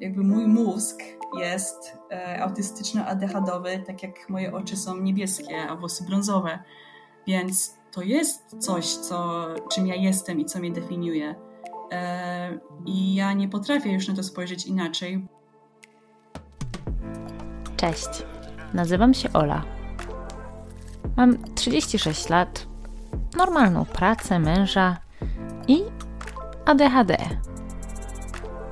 jakby mój mózg jest e, autystyczno-ADHDowy, tak jak moje oczy są niebieskie, a włosy brązowe. Więc to jest coś, co, czym ja jestem i co mnie definiuje. E, I ja nie potrafię już na to spojrzeć inaczej. Cześć, nazywam się Ola. Mam 36 lat, normalną pracę, męża i ADHD.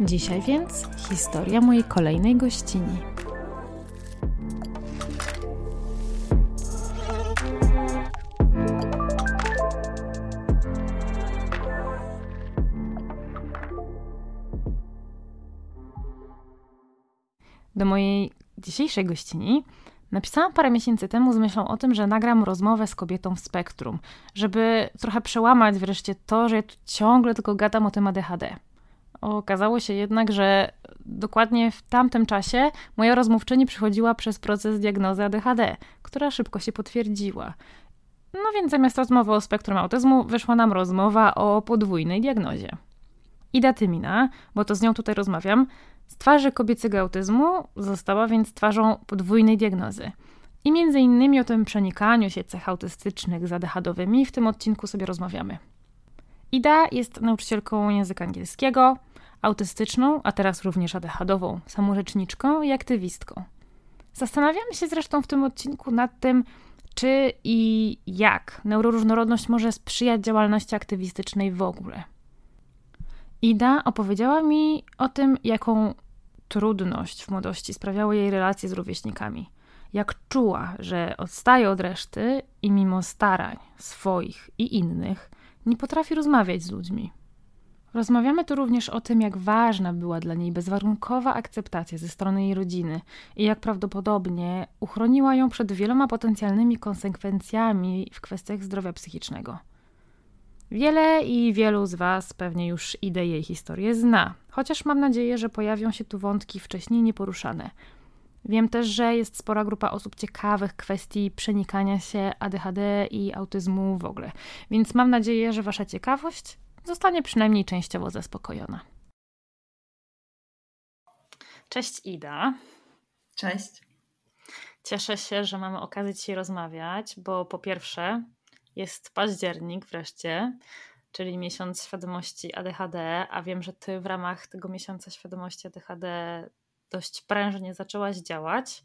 Dzisiaj więc historia mojej kolejnej gościni. Do mojej dzisiejszej gościni napisałam parę miesięcy temu z myślą o tym, że nagram rozmowę z kobietą w spektrum, żeby trochę przełamać wreszcie to, że ja tu ciągle tylko gadam o tym ADHD. Okazało się jednak, że dokładnie w tamtym czasie moja rozmówczyni przychodziła przez proces diagnozy ADHD, która szybko się potwierdziła. No więc zamiast rozmowy o spektrum autyzmu wyszła nam rozmowa o podwójnej diagnozie. Ida Tymina, bo to z nią tutaj rozmawiam, z twarzy kobiecego autyzmu została więc twarzą podwójnej diagnozy. I między innymi o tym przenikaniu się cech autystycznych z ADHDowymi w tym odcinku sobie rozmawiamy. Ida jest nauczycielką języka angielskiego, autystyczną, a teraz również ADHDową, samorzeczniczką i aktywistką. Zastanawiamy się zresztą w tym odcinku nad tym, czy i jak neuroróżnorodność może sprzyjać działalności aktywistycznej w ogóle. Ida opowiedziała mi o tym, jaką trudność w młodości sprawiały jej relacje z rówieśnikami. Jak czuła, że odstaje od reszty i mimo starań swoich i innych nie potrafi rozmawiać z ludźmi. Rozmawiamy tu również o tym, jak ważna była dla niej bezwarunkowa akceptacja ze strony jej rodziny i jak prawdopodobnie uchroniła ją przed wieloma potencjalnymi konsekwencjami w kwestiach zdrowia psychicznego. Wiele i wielu z Was pewnie już ideę jej historię zna, chociaż mam nadzieję, że pojawią się tu wątki wcześniej nieporuszane. Wiem też, że jest spora grupa osób ciekawych kwestii przenikania się ADHD i autyzmu w ogóle, więc mam nadzieję, że Wasza ciekawość zostanie przynajmniej częściowo zaspokojona. Cześć Ida. Cześć. Cieszę się, że mamy okazję dzisiaj rozmawiać, bo po pierwsze jest październik wreszcie, czyli miesiąc świadomości ADHD, a wiem, że ty w ramach tego miesiąca świadomości ADHD dość prężnie zaczęłaś działać,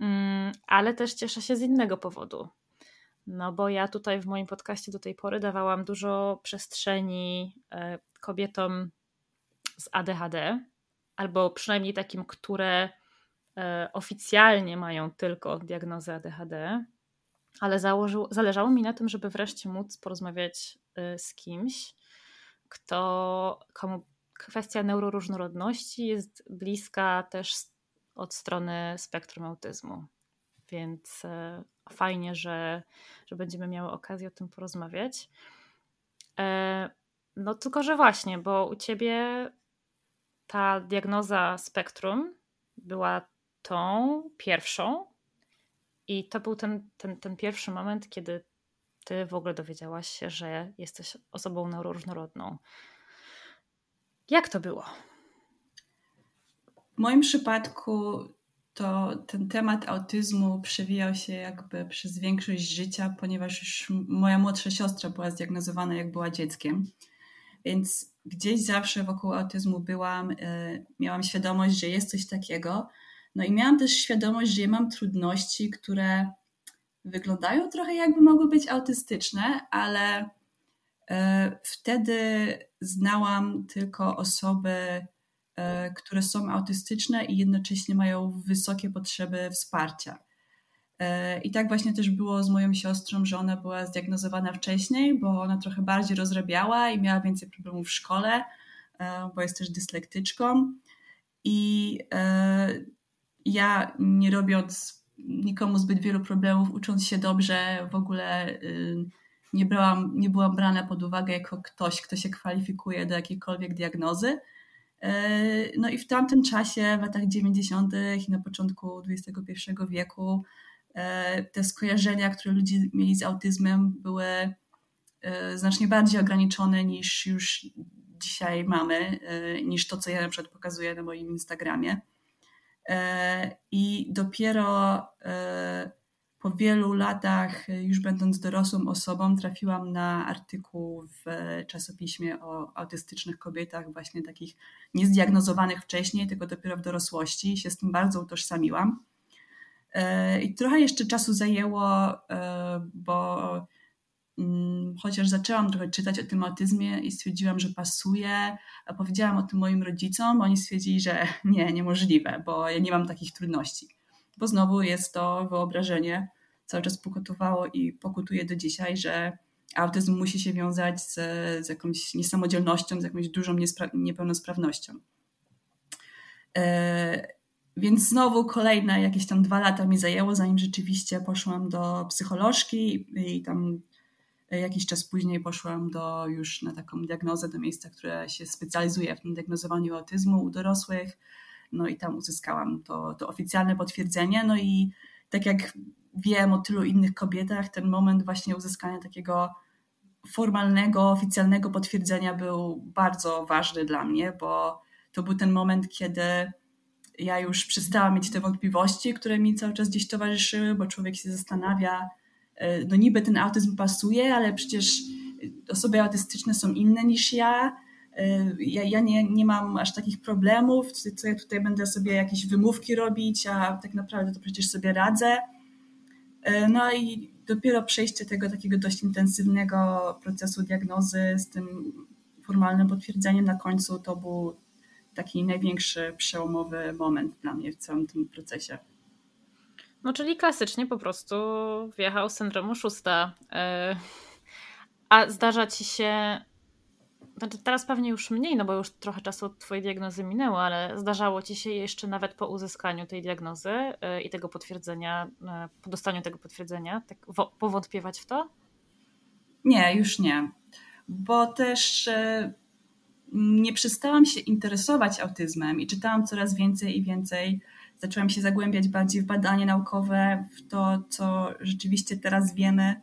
mm, ale też cieszę się z innego powodu. No bo ja tutaj w moim podcaście do tej pory dawałam dużo przestrzeni e, kobietom z ADHD, albo przynajmniej takim, które e, oficjalnie mają tylko diagnozę ADHD, ale założył, zależało mi na tym, żeby wreszcie móc porozmawiać e, z kimś, kto, komu kwestia neuroróżnorodności jest bliska też od strony spektrum autyzmu. Więc e, fajnie, że, że będziemy miały okazję o tym porozmawiać. E, no tylko, że właśnie, bo u ciebie ta diagnoza spektrum była tą pierwszą i to był ten, ten, ten pierwszy moment, kiedy ty w ogóle dowiedziałaś się, że jesteś osobą neuroróżnorodną. Jak to było? W moim przypadku to ten temat autyzmu przewijał się jakby przez większość życia, ponieważ już moja młodsza siostra była zdiagnozowana, jak była dzieckiem. Więc gdzieś zawsze wokół autyzmu byłam, e, miałam świadomość, że jest coś takiego. No i miałam też świadomość, że mam trudności, które wyglądają trochę jakby mogły być autystyczne, ale wtedy znałam tylko osoby, które są autystyczne i jednocześnie mają wysokie potrzeby wsparcia. I tak właśnie też było z moją siostrą, że ona była zdiagnozowana wcześniej, bo ona trochę bardziej rozrabiała i miała więcej problemów w szkole, e, bo jest też dyslektyczką. I e, ja nie robiąc nikomu zbyt wielu problemów, ucząc się dobrze, w ogóle y, nie, brałam, nie byłam brana pod uwagę jako ktoś, kto się kwalifikuje do jakiejkolwiek diagnozy. E, no i w tamtym czasie, w latach 90. i na początku XXI wieku, E, te skojarzenia, które ludzie mieli z autyzmem, były e, znacznie bardziej ograniczone niż już dzisiaj mamy, niż to, co ja na przykład pokazuję na moim Instagramie. I dopiero po wielu latach, już będąc dorosłą osobą, trafiłam na artykuł w czasopiśmie o autystycznych kobietach, właśnie takich niezdiagnozowanych wcześniej, tylko dopiero w dorosłości i się z tym bardzo utożsamiłam. E, I trochę jeszcze czasu zajęło, e, bo mm, chociaż zaczęłam trochę czytać o tym autyzmie i stwierdziłam, że pasuje, powiedziałam o tym moim rodzicom, oni stwierdzili, że nie, niemożliwe, bo ja nie mam takich trudności. Bo znowu jest to wyobrażenie, cały czas pokutowało i pokutuje do dzisiaj, że autyzm musi się wiązać z, z jakąś niesamodzielnością, z jakąś dużą niepełnosprawnością. E, więc znowu kolejne jakieś tam dwa lata mi zajęło, zanim rzeczywiście poszłam do psycholożki i tam jakiś czas później poszłam do już na taką diagnozę do miejsca, które się specjalizuje w tym diagnozowaniu autyzmu u dorosłych. No i tam uzyskałam to, to oficjalne potwierdzenie. No i tak jak wiem o tylu innych kobietach, ten moment właśnie uzyskania takiego formalnego, oficjalnego potwierdzenia był bardzo ważny dla mnie, bo to był ten moment, kiedy ja już przestałam mieć te wątpliwości, które mi cały czas gdzieś towarzyszyły, bo człowiek się zastanawia, e, no niby ten autyzm pasuje, ale przecież osoby autystyczne są inne niż ja. E, ja, ja nie, nie mam aż takich problemów, co ja tutaj będę sobie jakieś wymówki robić, a tak naprawdę to przecież sobie radzę. E, no i dopiero przejście tego takiego dość intensywnego procesu diagnozy z tym formalnym potwierdzeniem na końcu to był taki największy przełomowy moment dla mnie w całym tym procesie. No, czyli klasycznie po prostu wjechał syndrom szósta. E, a zdarza ci się, znaczy teraz pewnie już mniej, no bo już trochę czasu od twojej diagnozy minęło, ale zdarzało ci się jeszcze nawet po uzyskaniu tej diagnozy e, i tego potwierdzenia, e, po dostaniu tego potwierdzenia, tak powątpiewać w to? Nie, już nie. Bo też nie przestałam się interesować autyzmem i czytałam coraz więcej i więcej. Zaczęłam się zagłębiać bardziej w badania naukowe, w to, co rzeczywiście teraz wiemy.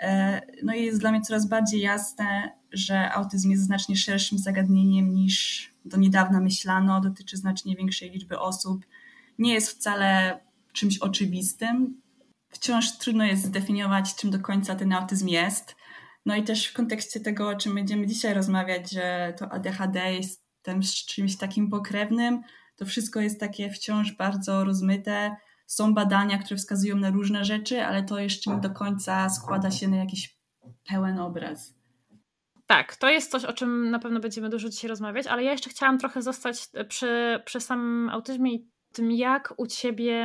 E, no i jest dla mnie coraz bardziej jasne, że autyzm jest znacznie szerszym zagadnieniem niż do niedawna myślano, dotyczy znacznie większej liczby osób. Nie jest wcale czymś oczywistym. Wciąż trudno jest zdefiniować, czym do końca ten autyzm jest. No i też w kontekście tego, o czym będziemy dzisiaj rozmawiać, że to ADHD jest tym czymś takim pokrewnym, to wszystko jest takie wciąż bardzo rozmyte. Są badania, które wskazują na różne rzeczy, ale to jeszcze nie do końca składa się na jakiś pełen obraz. Tak, to jest coś, o czym na pewno będziemy dużo dzisiaj rozmawiać, ale ja jeszcze chciałam trochę zostać przy, przy samym autyzmie i tym, jak u ciebie.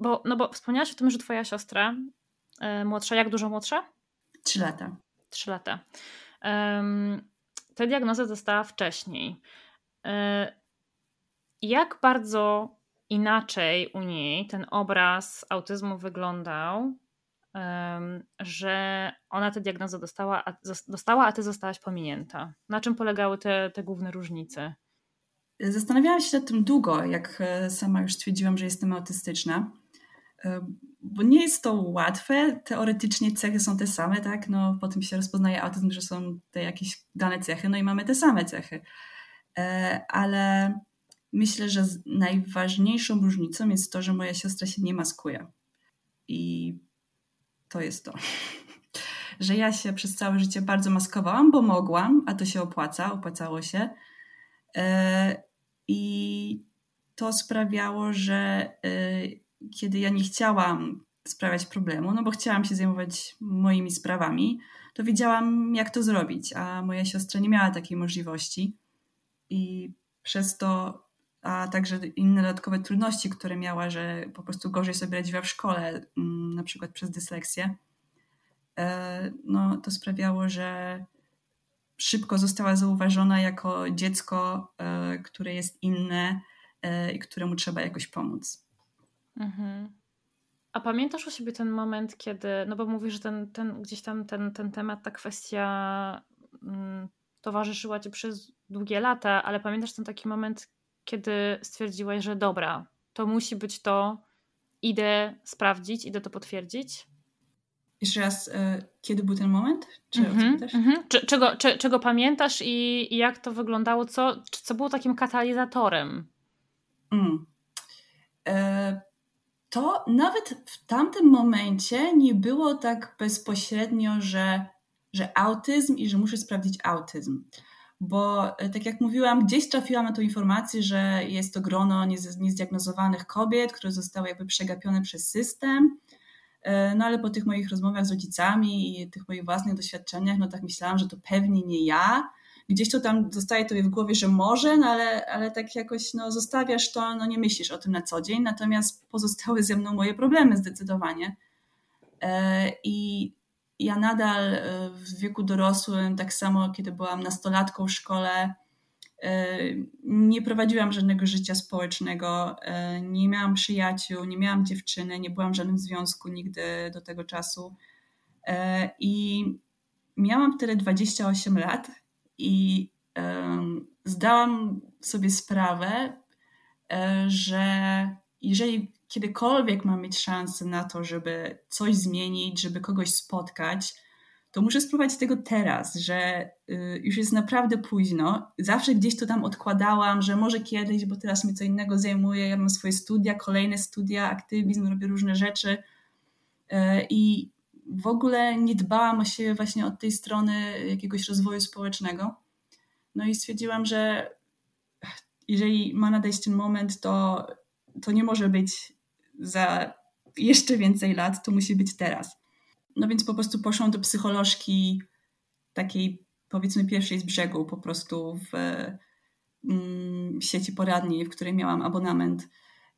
Bo, no bo wspomniałaś o tym, że twoja siostra yy, młodsza, jak dużo młodsza? Trzy lata. Trzy lata. Um, tę diagnozę dostała wcześniej. E, jak bardzo inaczej u niej ten obraz autyzmu wyglądał, że ona tę diagnozę dostała, a, dostała, a ty zostałaś pominięta? Na czym polegały te, te główne różnice? Zastanawiałam się nad tym długo, jak e, sama już stwierdziłam, że jestem autystyczna bo nie jest to łatwe. Teoretycznie cechy są te same, tak? No, potem się rozpoznaje autyzm, że są te jakieś dane cechy, no i mamy te same cechy. E, ale myślę, że najważniejszą różnicą jest to, że moja siostra się nie maskuje. I to jest to. Że ja się przez całe życie bardzo maskowałam, bo mogłam, a to się opłaca, opłacało się. E, I to sprawiało, że e, kiedy ja nie chciałam sprawiać problemu, no bo chciałam się zajmować moimi sprawami, to wiedziałam, jak to zrobić, a moja siostra nie miała takiej możliwości. I przez to, a także inne dodatkowe trudności, które miała, że po prostu gorzej sobie radziła w szkole, mm, na przykład przez dysleksję, e, no to sprawiało, że szybko została zauważona jako dziecko, e, które jest inne e, i któremu trzeba jakoś pomóc. Mhm. A pamiętasz u siebie ten moment, kiedy, no bo mówisz, że ten, ten, gdzieś tam ten, ten temat, ta kwestia mm, towarzyszyła ci przez długie lata, ale pamiętasz ten taki moment, kiedy stwierdziłaś, że dobra, to musi być to, idę sprawdzić, idę to potwierdzić? Jeszcze raz, y, kiedy był ten moment? Czy mm -hmm, mm -hmm. czego, czego pamiętasz i, i, jak to wyglądało? Co, co było takim katalizatorem? Mm. E, to nawet w tamtym momencie nie było tak bezpośrednio, że, że autyzm i że muszę sprawdzić autyzm. Bo e, tak jak mówiłam, gdzieś trafiłam na tą informację, że jest to grono niezdiagnozowanych kobiet, które zostały jakby przegapione przez system. E, no ale po tych moich rozmowach z rodzicami i tych moich własnych doświadczeniach, no tak myślałam, że to pewnie nie ja gdzieś to tam zostaje tobie w głowie, że może, no ale, ale tak jakoś no, zostawiasz to, no nie myślisz o tym na co dzień, natomiast pozostały ze mną moje problemy zdecydowanie. E, I ja nadal e, w wieku dorosłym, tak samo kiedy byłam nastolatką w szkole, e, nie prowadziłam żadnego życia społecznego, nie miałam przyjaciół, nie miałam dziewczyny, nie byłam w żadnym związku nigdy do tego czasu. I miałam wtedy 28 lat i zdałam sobie sprawę, e, że jeżeli kiedykolwiek mam mieć szansę na to, żeby coś zmienić, żeby kogoś spotkać, to muszę spróbować tego teraz, że y, już jest naprawdę późno. Zawsze gdzieś to tam odkładałam, że może kiedyś, bo teraz mnie co innego zajmuje. Ja mam swoje studia, kolejne studia, aktywizm, robię różne rzeczy. E, I w ogóle nie dbałam o siebie właśnie od tej strony jakiegoś rozwoju społecznego. No i stwierdziłam, że jeżeli ma nadejść ten moment, to, to nie może być za jeszcze więcej lat, to musi być teraz. No więc po prostu poszłam do psycholożki takiej powiedzmy pierwszej z brzegu, po prostu w, mm, sieci poradni, w której miałam abonament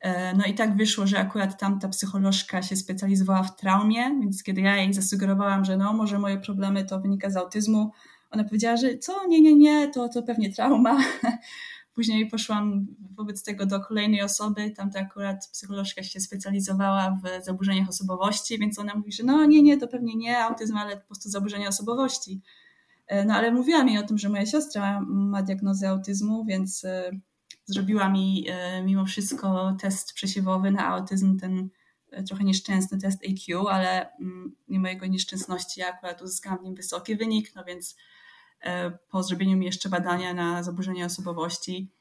E, no i tak wyszło, że akurat tamta psycholożka się specjalizowała w traumie, więc kiedy ja jej zasugerowałam, że no może moje problemy to wynika z autyzmu, ona powiedziała, że co, nie, nie, nie, to, to pewnie trauma. Później poszłam wobec tego do kolejnej osoby, tamta akurat psycholożka się specjalizowała w zaburzeniach osobowości, więc ona mówi, że no nie, nie, to pewnie nie autyzm, ale po prostu zaburzenia osobowości. E, no ale mówiłam jej o tym, że moja siostra ma diagnozę autyzmu, więc e, zrobiła mi e, mimo wszystko test przesiewowy na autyzm, ten trochę nieszczęsny test AQ, ale mm, mimo jego nieszczęsności ja akurat uzyskałam w nim wysoki wynik, no więc po zrobieniu mi jeszcze badania na zaburzenia osobowości,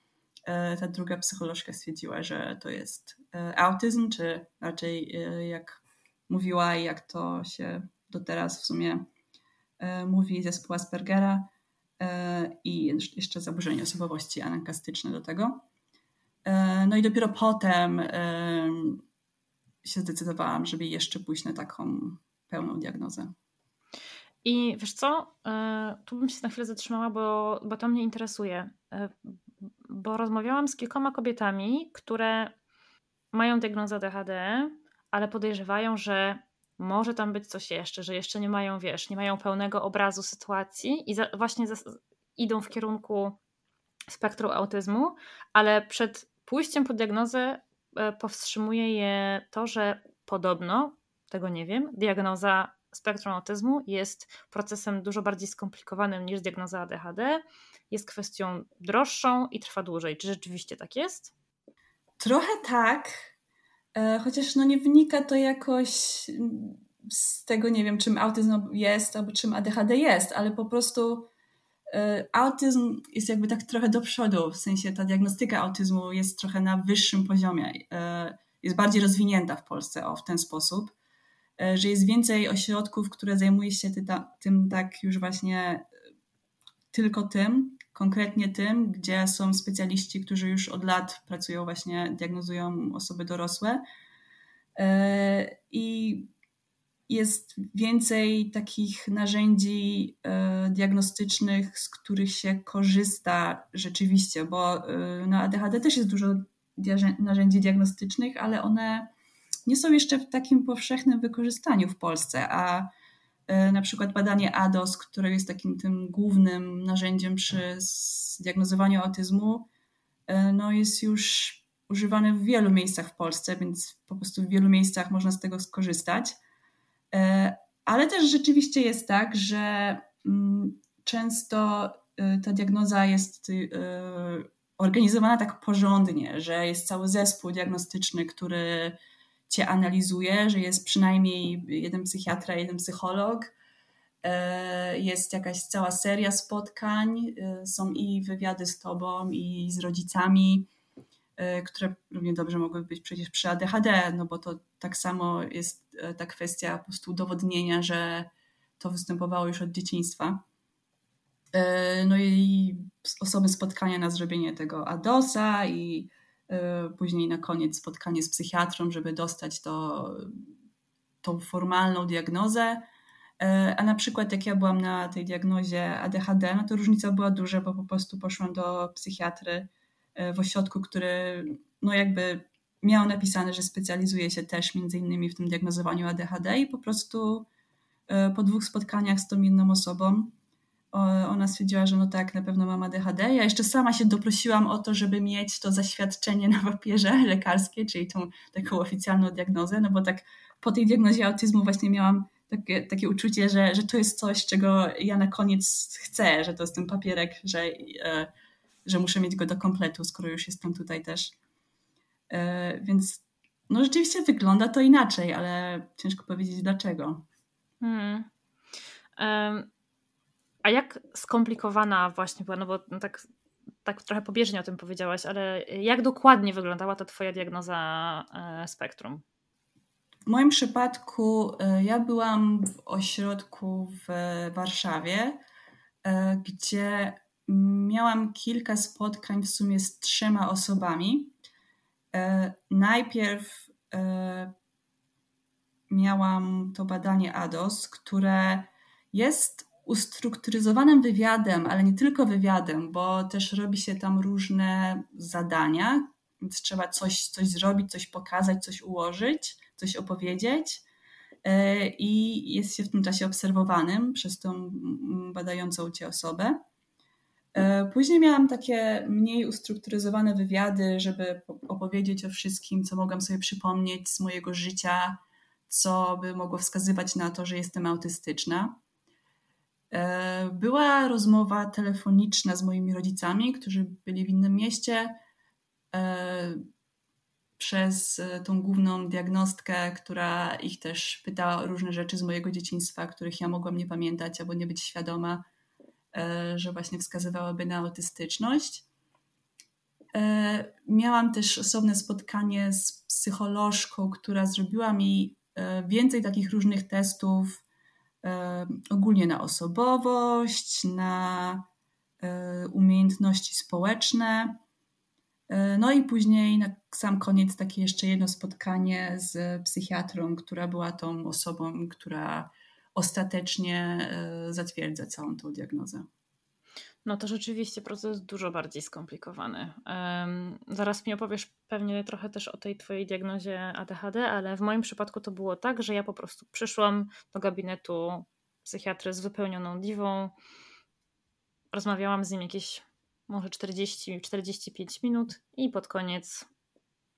ta druga psycholożka stwierdziła, że to jest autyzm, czy raczej jak mówiła i jak to się do teraz w sumie mówi zespół Aspergera, E, i jeszcze zaburzenie osobowości anankastyczne do tego. E, no i dopiero potem e, się zdecydowałam, żeby jeszcze pójść na taką pełną diagnozę. I wiesz co, tu bym się na chwilę zatrzymała, bo, bo to mnie interesuje. Bo rozmawiałam z kilkoma kobietami, które mają diagnozę DHD, ale podejrzewają, że może tam być coś jeszcze, że jeszcze nie mają, wiesz, nie mają pełnego obrazu sytuacji i za, właśnie za, idą w kierunku spektrum autyzmu, ale przed pójściem po diagnozę e, powstrzymuje je to, że podobno, tego nie wiem, diagnoza spektrum autyzmu jest procesem dużo bardziej skomplikowanym niż diagnoza ADHD, jest kwestią droższą i trwa dłużej. Czy rzeczywiście tak jest? Trochę tak, E, chociaż no nie wynika to jakoś z tego, nie wiem, czym autyzm jest albo czym ADHD jest, ale po prostu e, autyzm jest jakby tak trochę do przodu, w sensie ta diagnostyka autyzmu jest trochę na wyższym poziomie, e, jest bardziej rozwinięta w Polsce o, w ten sposób, że jest więcej ośrodków, które zajmuje się tym tak już właśnie tylko tym, konkretnie tym, gdzie są specjaliści, którzy już od lat pracują właśnie, diagnozują osoby dorosłe. I jest więcej takich narzędzi diagnostycznych, z których się korzysta rzeczywiście, bo na ADHD też jest dużo narzędzi diagnostycznych, ale one nie są jeszcze w takim powszechnym wykorzystaniu w Polsce, a e, na przykład badanie ADOS, które jest takim tym głównym narzędziem przy diagnozowaniu autyzmu, e, no jest już używane w wielu miejscach w Polsce, więc po prostu w wielu miejscach można z tego skorzystać. E, ale też rzeczywiście jest tak, że mm, często ta diagnoza jest organizowana tak porządnie, że jest cały zespół diagnostyczny, który cię analizuje, że jest przynajmniej jeden psychiatra, jeden psycholog. E, jest jakaś cała seria spotkań, e, są i wywiady z tobą, i z rodzicami, e, które równie dobrze mogły być przecież przy ADHD, no bo to tak samo jest ta kwestia po prostu udowodnienia, że to występowało już od dzieciństwa. No i osoby spotkania na zrobienie tego ADOSa i później na koniec spotkanie z psychiatrą, żeby dostać to, tą formalną diagnozę. E, a na przykład jak ja byłam na tej diagnozie ADHD, no to różnica była duża, bo po prostu poszłam do psychiatry e, w ośrodku, który no jakby miał napisane, że specjalizuje się też między innymi w tym diagnozowaniu ADHD i po prostu po dwóch spotkaniach z tą inną osobą ona stwierdziła, że no tak, na pewno mam ADHD. Ja jeszcze sama się doprosiłam o to, żeby mieć to zaświadczenie na papierze lekarskie, czyli tą taką oficjalną diagnozę, no bo tak po tej diagnozie autyzmu właśnie miałam takie, takie uczucie, że, że to jest coś, czego ja na koniec chcę, że to jest ten papierek, że, e, że muszę mieć go do kompletu, skoro już jestem tutaj też. E, więc no rzeczywiście wygląda to inaczej, ale ciężko powiedzieć dlaczego. Hmm. Um a jak skomplikowana właśnie była, no bo no tak, tak trochę pobieżnie o tym powiedziałaś, ale jak dokładnie wyglądała ta twoja diagnoza e, spektrum? W moim przypadku e, ja byłam w ośrodku w Warszawie, e, gdzie miałam kilka spotkań w sumie z trzema osobami. Najpierw miałam to badanie ADOS, które jest ustrukturyzowanym wywiadem, ale nie tylko wywiadem, bo też robi się tam różne zadania, więc trzeba coś, coś zrobić, coś pokazać, coś ułożyć, coś opowiedzieć. E, I jest się w tym czasie obserwowanym przez tą badającą cię osobę. E, później miałam takie mniej ustrukturyzowane wywiady, żeby opowiedzieć o wszystkim, co mogłam sobie przypomnieć z mojego życia, co by mogło wskazywać na to, że jestem autystyczna. E, była rozmowa telefoniczna z moimi rodzicami, którzy byli w innym mieście, e, przez e, tą główną diagnostkę, która ich też pytała o różne rzeczy z mojego dzieciństwa, których ja mogłam nie pamiętać albo nie być świadoma, że właśnie wskazywałaby na autystyczność. Miałam też osobne spotkanie z psycholożką, która zrobiła mi więcej takich różnych testów ogólnie na osobowość, na e, umiejętności społeczne. E, no i później na sam koniec takie jeszcze jedno spotkanie z psychiatrą, która była tą osobą, która ostatecznie e, zatwierdza całą tą diagnozę. No to rzeczywiście proces dużo bardziej skomplikowany. Um, zaraz mi opowiesz pewnie trochę też o tej twojej diagnozie ADHD, ale w moim przypadku to było tak, że ja po prostu przyszłam do gabinetu psychiatry z wypełnioną diwą. Rozmawiałam z nim jakieś może 40-45 minut i pod koniec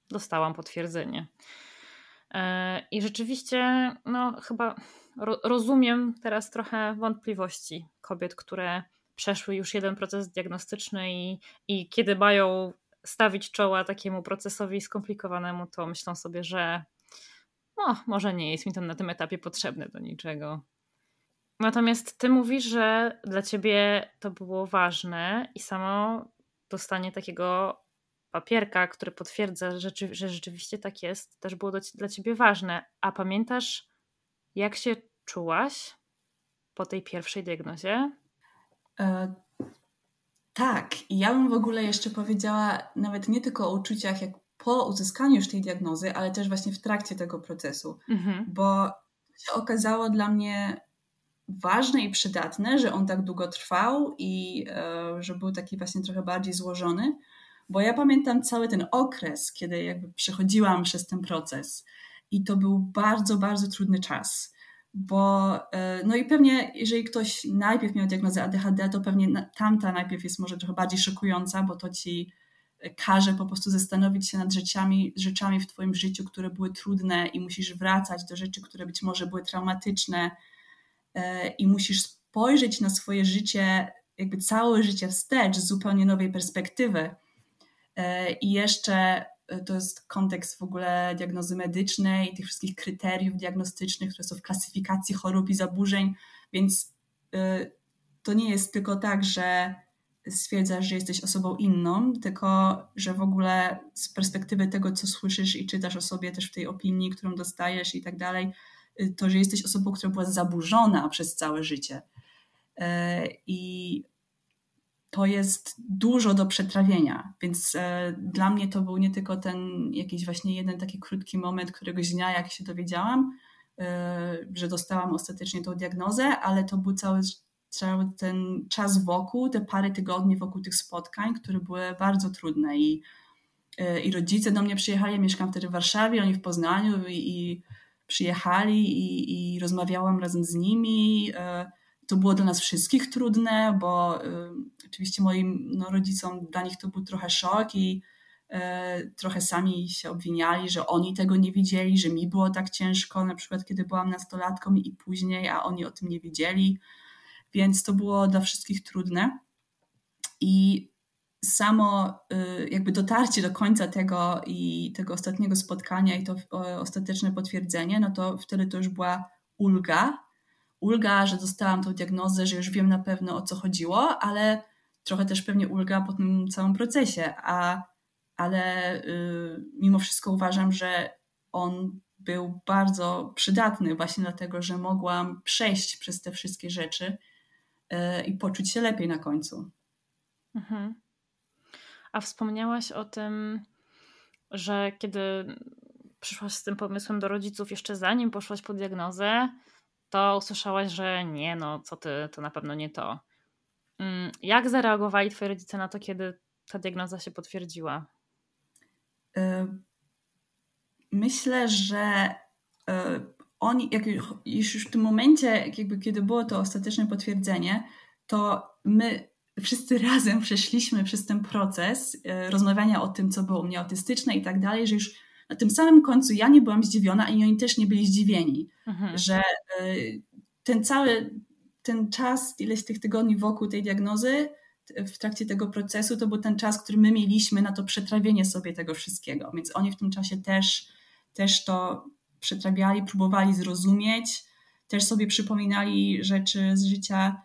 dostałam potwierdzenie. E, I rzeczywiście, no chyba ro rozumiem teraz trochę wątpliwości kobiet, które przeszły już jeden proces diagnostyczny i, i kiedy mają stawić czoła takiemu procesowi skomplikowanemu, to myślą sobie, że no, może nie jest mi to na tym etapie potrzebne do niczego. Natomiast ty mówisz, że dla ciebie to było ważne i samo dostanie takiego papierka, który potwierdza, że, rzeczywiście tak jest, też było dla ciebie ważne. A pamiętasz, jak się czułaś po tej pierwszej diagnozie? E, tak, i ja bym w ogóle jeszcze powiedziała nawet nie tylko o uczuciach, jak po uzyskaniu już tej diagnozy, ale też właśnie w trakcie tego procesu, mhm. bo się okazało dla mnie ważne i przydatne, że on tak długo trwał i e, że był taki właśnie trochę bardziej złożony, bo ja pamiętam cały ten okres, kiedy jakby przechodziłam przez ten proces i to był bardzo, bardzo trudny czas, bo e, no i pewnie jeżeli ktoś najpierw miał diagnozę ADHD, to pewnie tamta najpierw jest może trochę bardziej szokująca, bo to ci każe po prostu zastanowić się nad rzeczami, rzeczami w Twoim życiu, które były trudne i musisz wracać do rzeczy, które być może były traumatyczne e, i musisz spojrzeć na swoje życie, jakby całe życie wstecz z zupełnie nowej perspektywy. E, I jeszcze e, to jest kontekst w ogóle diagnozy medycznej, tych wszystkich kryteriów diagnostycznych, które są w klasyfikacji chorób i zaburzeń, więc to nie jest tylko tak, że stwierdzasz, że jesteś osobą inną, tylko że w ogóle z perspektywy tego, co słyszysz i czytasz o sobie też w tej opinii, którą dostajesz i tak dalej, y, to, że jesteś osobą, która była zaburzona przez całe życie. E, I to jest dużo do przetrawienia, więc e, dla mnie to był nie tylko ten jakiś właśnie jeden taki krótki moment któregoś dnia, jak się dowiedziałam, e, że dostałam ostatecznie tą diagnozę, ale to był cały cały ten czas wokół, te parę tygodni wokół tych spotkań, które były bardzo trudne i, e, i rodzice do mnie przyjechali, mieszkam wtedy w Warszawie, oni w Poznaniu i, i przyjechali i, i, rozmawiałam razem z nimi. To było dla nas wszystkich trudne, bo e, oczywiście moim no, rodzicom, dla nich to był trochę szok i trochę sami się obwiniali, że oni tego nie widzieli, że mi było tak ciężko, na przykład kiedy byłam nastolatką i później, a oni o tym nie wiedzieli więc to było dla wszystkich trudne. I samo y, jakby dotarcie do końca tego i tego ostatniego spotkania i to ostateczne potwierdzenie, no to wtedy to już była ulga. Ulga, że dostałam tą diagnozę, że już wiem na pewno o co chodziło, ale trochę też pewnie ulga po tym całym procesie. A, ale y, mimo wszystko uważam, że on był bardzo przydatny właśnie dlatego, że mogłam przejść przez te wszystkie rzeczy E, i poczuć się lepiej na końcu. Mhm. A wspomniałaś o tym, że kiedy przyszłaś z tym pomysłem do rodziców jeszcze zanim poszłaś po diagnozę, to usłyszałaś, że nie, no co ty, to na pewno nie to. Mm, jak zareagowali twoi rodzice na to, kiedy ta diagnoza się potwierdziła? E, myślę, że e, oni, jak już w tym momencie, jakby kiedy było to ostateczne potwierdzenie, to my wszyscy razem przeszliśmy przez ten proces e, rozmawiania o tym, co było mnie autystyczne i tak dalej, że już na tym samym końcu ja nie byłam zdziwiona i oni też nie byli zdziwieni, mhm. że e, ten cały ten czas, ileś tych tygodni wokół tej diagnozy, w trakcie tego procesu, to był ten czas, który my mieliśmy na to przetrawienie sobie tego wszystkiego. Więc oni w tym czasie też, też to przetrawiali, próbowali zrozumieć, też sobie przypominali rzeczy z życia.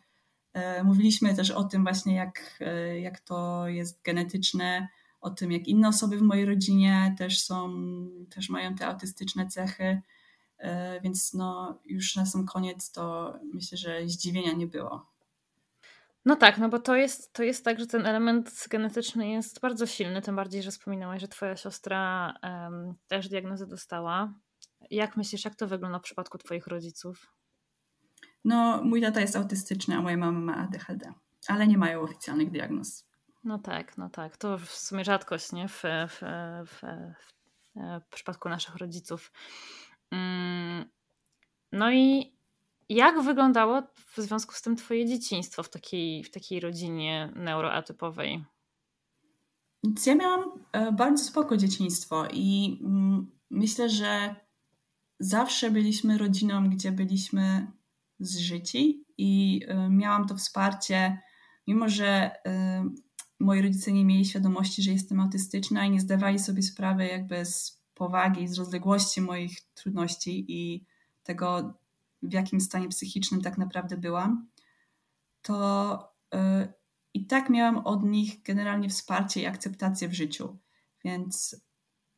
E, mówiliśmy też o tym właśnie, jak, e, jak to jest genetyczne, o tym, jak inne osoby w mojej rodzinie też są, też mają te autystyczne cechy, e, więc no już na sam koniec to myślę, że zdziwienia nie było. No tak, no bo to jest, to jest tak, że ten element genetyczny jest bardzo silny, tym bardziej, że wspominałaś, że twoja siostra um, też diagnozę dostała. Jak myślisz, jak to wygląda w przypadku Twoich rodziców? No, mój tata jest autystyczny, a moja mama ma ADHD, ale nie mają oficjalnych diagnoz. No tak, no tak. To w sumie rzadkość, nie? W, w, w, w przypadku naszych rodziców. Mm, no i jak wyglądało w związku z tym Twoje dzieciństwo w takiej, w takiej rodzinie neuroatypowej? Ja miałam e, bardzo spoko dzieciństwo i mm, myślę, że zawsze byliśmy rodziną, gdzie byliśmy zżyci i y, miałam to wsparcie, mimo że y, moi rodzice nie mieli świadomości, że jestem autystyczna i nie zdawali sobie sprawy jakby z powagi, z rozległości moich trudności i tego, w jakim stanie psychicznym tak naprawdę byłam, to y, i tak miałam od nich generalnie wsparcie i akceptację w życiu. Więc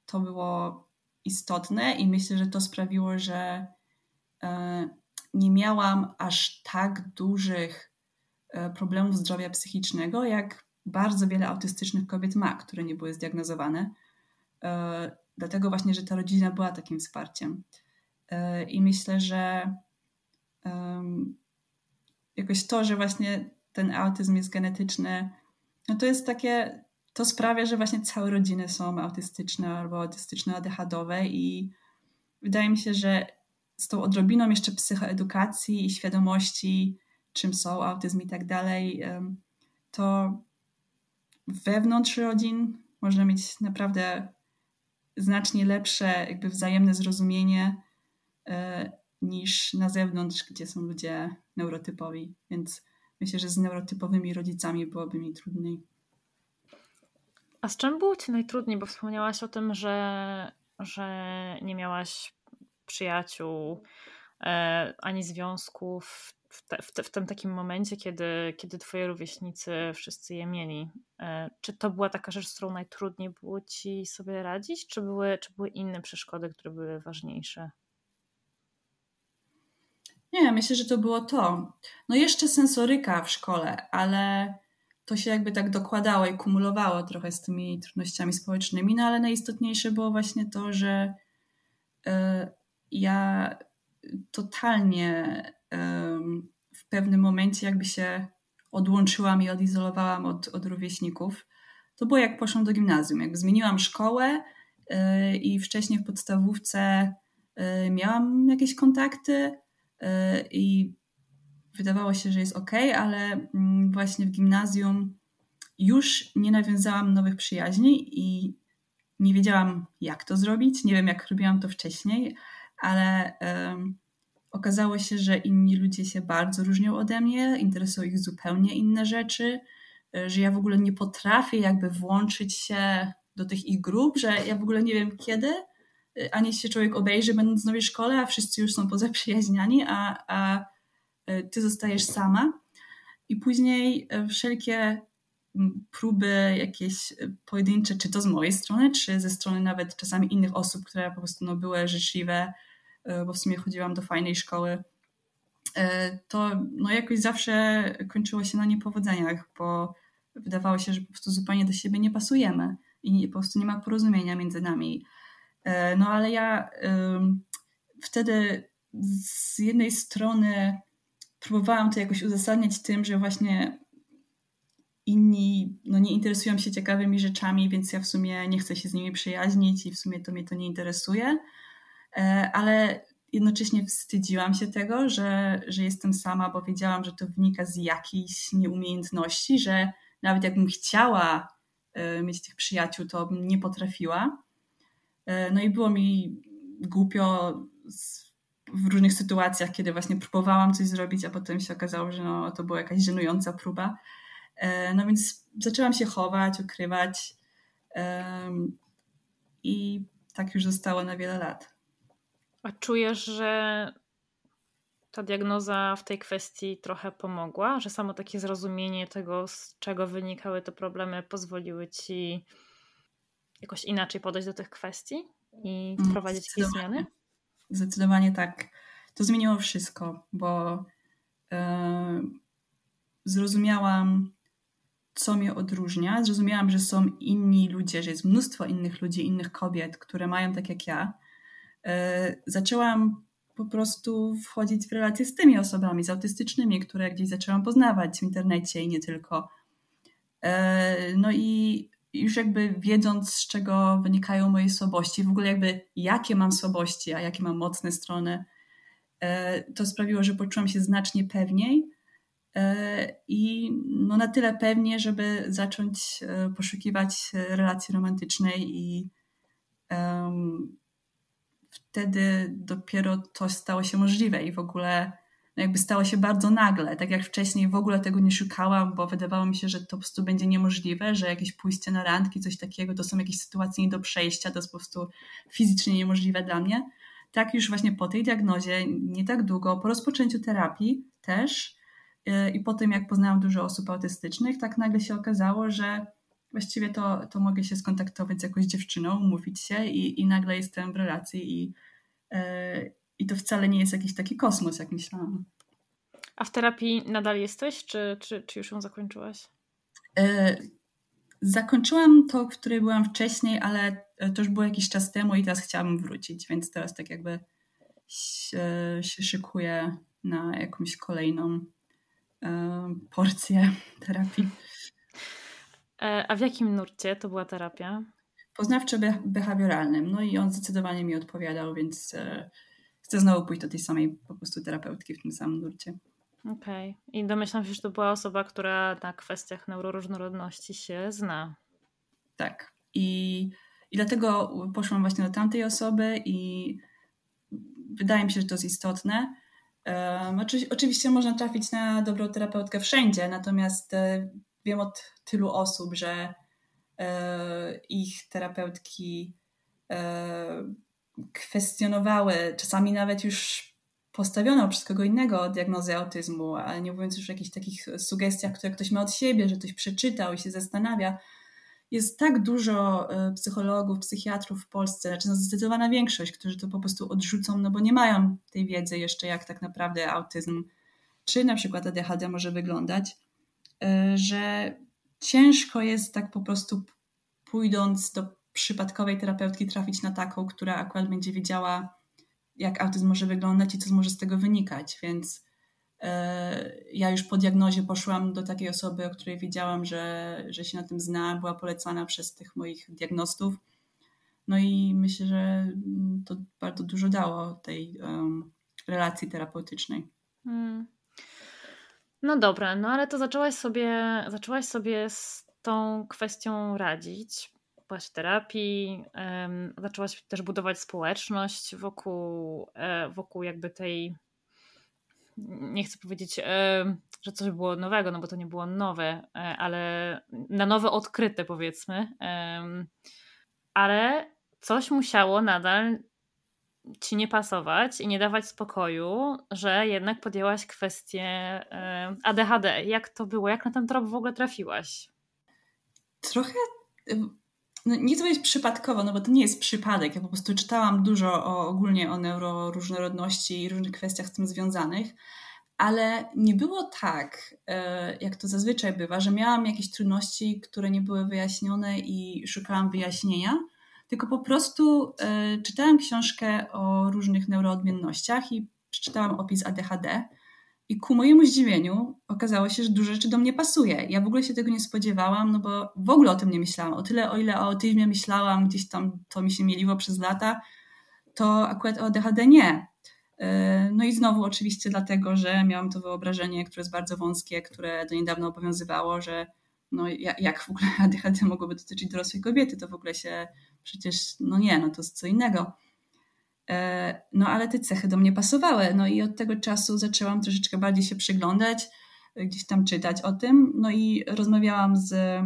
to było istotne i myślę, że to sprawiło, że e, nie miałam aż tak dużych e, problemów zdrowia psychicznego, jak bardzo wiele autystycznych kobiet ma, które nie były zdiagnozowane. dlatego właśnie, że ta rodzina była takim wsparciem. I myślę, że jakoś to, że właśnie ten autyzm jest genetyczny, no to jest takie, to sprawia, że właśnie całe rodziny są autystyczne albo autystyczno-ADHD i wydaje mi się, że z tą odrobiną jeszcze psychoedukacji i świadomości, czym są autyzm i tak dalej, to wewnątrz rodzin można mieć naprawdę znacznie lepsze jakby wzajemne zrozumienie e, niż na zewnątrz, gdzie są ludzie neurotypowi. Więc myślę, że z neurotypowymi rodzicami byłoby mi trudniej. A z czym było Ci najtrudniej? Bo wspomniałaś o tym, że, że nie miałaś przyjaciół e, ani związków w, te, w, te, w, tym takim momencie, kiedy, kiedy Twoi rówieśnicy wszyscy je mieli. E, czy to była taka rzecz, z którą najtrudniej było Ci sobie radzić, czy były, czy były inne przeszkody, które były ważniejsze? Nie, myślę, że to było to. No jeszcze sensoryka w szkole, ale to się jakby tak dokładało i kumulowało trochę z tymi trudnościami społecznymi, no ale najistotniejsze było właśnie to, że y, ja totalnie w pewnym momencie jakby się odłączyłam i odizolowałam od, od rówieśników. To było jak poszłam do gimnazjum, jakby zmieniłam szkołę y, i wcześniej w podstawówce miałam jakieś kontakty, i wydawało się, że jest ok, ale mm, właśnie w gimnazjum już nie nawiązałam nowych przyjaźni i nie wiedziałam, jak to zrobić. Nie wiem, jak robiłam to wcześniej, ale um, okazało się, że inni ludzie się bardzo różnią ode mnie, interesują ich zupełnie inne rzeczy, e, że ja w ogóle nie potrafię jakby włączyć się do tych ich grup, że ja w ogóle nie wiem kiedy ani się człowiek obejrzy, będąc w nowej szkole, a wszyscy już są pozaprzyjaźniani, a, a e, ty zostajesz sama. I później e, wszelkie próby jakieś e, pojedyncze, czy to z mojej strony, czy ze strony nawet czasami innych osób, które po prostu no, były życzliwe, bo w sumie chodziłam do fajnej szkoły, to no, jakoś zawsze kończyło się na niepowodzeniach, bo wydawało się, że po prostu zupełnie do siebie nie pasujemy i po prostu nie ma porozumienia między nami. E, no ale ja wtedy z jednej strony próbowałam to jakoś uzasadniać tym, że właśnie inni no, nie interesują się ciekawymi rzeczami, więc ja w sumie nie chcę się z nimi przyjaźnić i w sumie to mnie to nie interesuje. E, ale jednocześnie wstydziłam się tego, że, że jestem sama, bo wiedziałam, że to wynika z jakiejś nieumiejętności, że nawet jakbym chciała e, mieć tych przyjaciół, to bym nie potrafiła. E, no i było mi głupio w różnych sytuacjach, kiedy właśnie próbowałam coś zrobić, a potem się okazało, że no, to była jakaś żenująca próba. No więc zaczęłam się chować, ukrywać i tak już zostało na wiele lat. A czujesz, że ta diagnoza w tej kwestii trochę pomogła, że samo takie zrozumienie tego, z czego wynikały te problemy, pozwoliły ci jakoś inaczej podejść do tych kwestii i mm, wprowadzić jakieś zmiany? Zdecydowanie tak. To zmieniło wszystko, bo yy, zrozumiałam, co mnie odróżnia. Zrozumiałam, że są inni ludzie, że jest mnóstwo innych ludzi, innych kobiet, które mają tak jak ja. Yy, zaczęłam po prostu wchodzić w relacje z tymi osobami, z autystycznymi, które gdzieś zaczęłam poznawać w internecie i nie tylko. E, no i już jakby wiedząc, z czego wynikają moje słabości, w ogóle jakby jakie mam słabości, a jakie mam mocne strony, e, to sprawiło, że poczułam się znacznie pewniej e, i no na tyle pewnie, żeby zacząć e, poszukiwać relacji romantycznej i wtedy dopiero to stało się możliwe i w ogóle no jakby stało się bardzo nagle. Tak jak wcześniej w ogóle tego nie szukałam, bo wydawało mi się, że to po prostu będzie niemożliwe, że jakieś pójście na randki, coś takiego, to są jakieś sytuacje nie do przejścia, to jest po prostu fizycznie niemożliwe dla mnie. Tak już właśnie po tej diagnozie, nie tak długo, po rozpoczęciu terapii też yy, i po tym, jak poznałam dużo osób autystycznych, tak nagle się okazało, że właściwie to, to mogę się skontaktować z jakąś dziewczyną, umówić się i, i nagle jestem w relacji i, yy, i to wcale nie jest jakiś taki kosmos, jak myślałam. A w terapii nadal jesteś, czy, czy, czy już ją zakończyłaś? E, zakończyłam to, w której byłam wcześniej, ale to już było jakiś czas temu i teraz chciałabym wrócić, więc teraz tak jakby się, się szykuję na jakąś kolejną porcję terapii. A w jakim nurcie to była terapia? Poznawczo-behawioralnym. No i on zdecydowanie mi odpowiadał, więc chcę znowu pójść do tej samej po prostu terapeutki w tym samym nurcie. Okej. Okay. I domyślam się, że to była osoba, która na kwestiach neuroróżnorodności się zna. Tak. I, i dlatego poszłam właśnie do tamtej osoby i wydaje mi się, że to jest istotne. Um, oczy, oczywiście można trafić na dobrą terapeutkę wszędzie, natomiast e, wiem od tylu osób, że e, ich terapeutki e, kwestionowały, czasami nawet już postawiono przez kogo innego diagnozę autyzmu, ale nie mówiąc już o jakichś takich sugestiach, które ktoś ma od siebie, że ktoś przeczytał i się zastanawia. Jest tak dużo e, psychologów, psychiatrów w Polsce, znaczy no zdecydowana większość, którzy to po prostu odrzucą, no bo nie mają tej wiedzy jeszcze, jak tak naprawdę autyzm, czy na przykład ADHD może wyglądać, że ciężko jest tak po prostu pójdąc do przypadkowej terapeutki trafić na taką, która akurat będzie wiedziała, jak autyzm może wyglądać i co może z tego wynikać. Więc e, ja już po diagnozie poszłam do takiej osoby, o której wiedziałam, że, że się na tym zna, była polecana przez tych moich diagnostów. No i myślę, że to bardzo dużo dało tej um, relacji terapeutycznej. Hmm. No dobra, no ale to zaczęłaś sobie, zaczęłaś sobie z tą kwestią radzić byłaś w terapii, um, zaczęłaś też budować społeczność wokół, e, wokół jakby tej, nie chcę powiedzieć, e, że coś było nowego, no bo to nie było nowe, e, ale na nowe odkryte powiedzmy, ale coś musiało nadal ci nie pasować i nie dawać spokoju, że jednak podjęłaś kwestię ADHD. Jak to było? Jak na ten trop w ogóle trafiłaś? Trochę no nie chcę powiedzieć przypadkowo, no bo to nie jest przypadek. Ja po prostu czytałam dużo o, ogólnie o neuroróżnorodności i różnych kwestiach z tym związanych, ale nie było tak, e, jak to zazwyczaj bywa, że miałam jakieś trudności, które nie były wyjaśnione i szukałam wyjaśnienia, tylko po prostu e, czytałam książkę o różnych neuroodmiennościach i przeczytałam opis ADHD i ku mojemu zdziwieniu okazało się, że dużo rzeczy do mnie pasuje. Ja w ogóle się tego nie spodziewałam, no bo w ogóle o tym nie myślałam. O tyle, o ile o autyzmie myślałam, gdzieś tam to mi się mieliło przez lata, to akurat o ADHD nie. E, no i znowu oczywiście dlatego, że miałam to wyobrażenie, które jest bardzo wąskie, które do niedawna obowiązywało, że no jak w ogóle ADHD mogłoby dotyczyć dorosłej kobiety, to w ogóle się przecież, no nie, no to jest co innego. E, no ale te cechy do mnie pasowały. No i od tego czasu zaczęłam troszeczkę bardziej się przyglądać, gdzieś tam czytać o tym. No i rozmawiałam z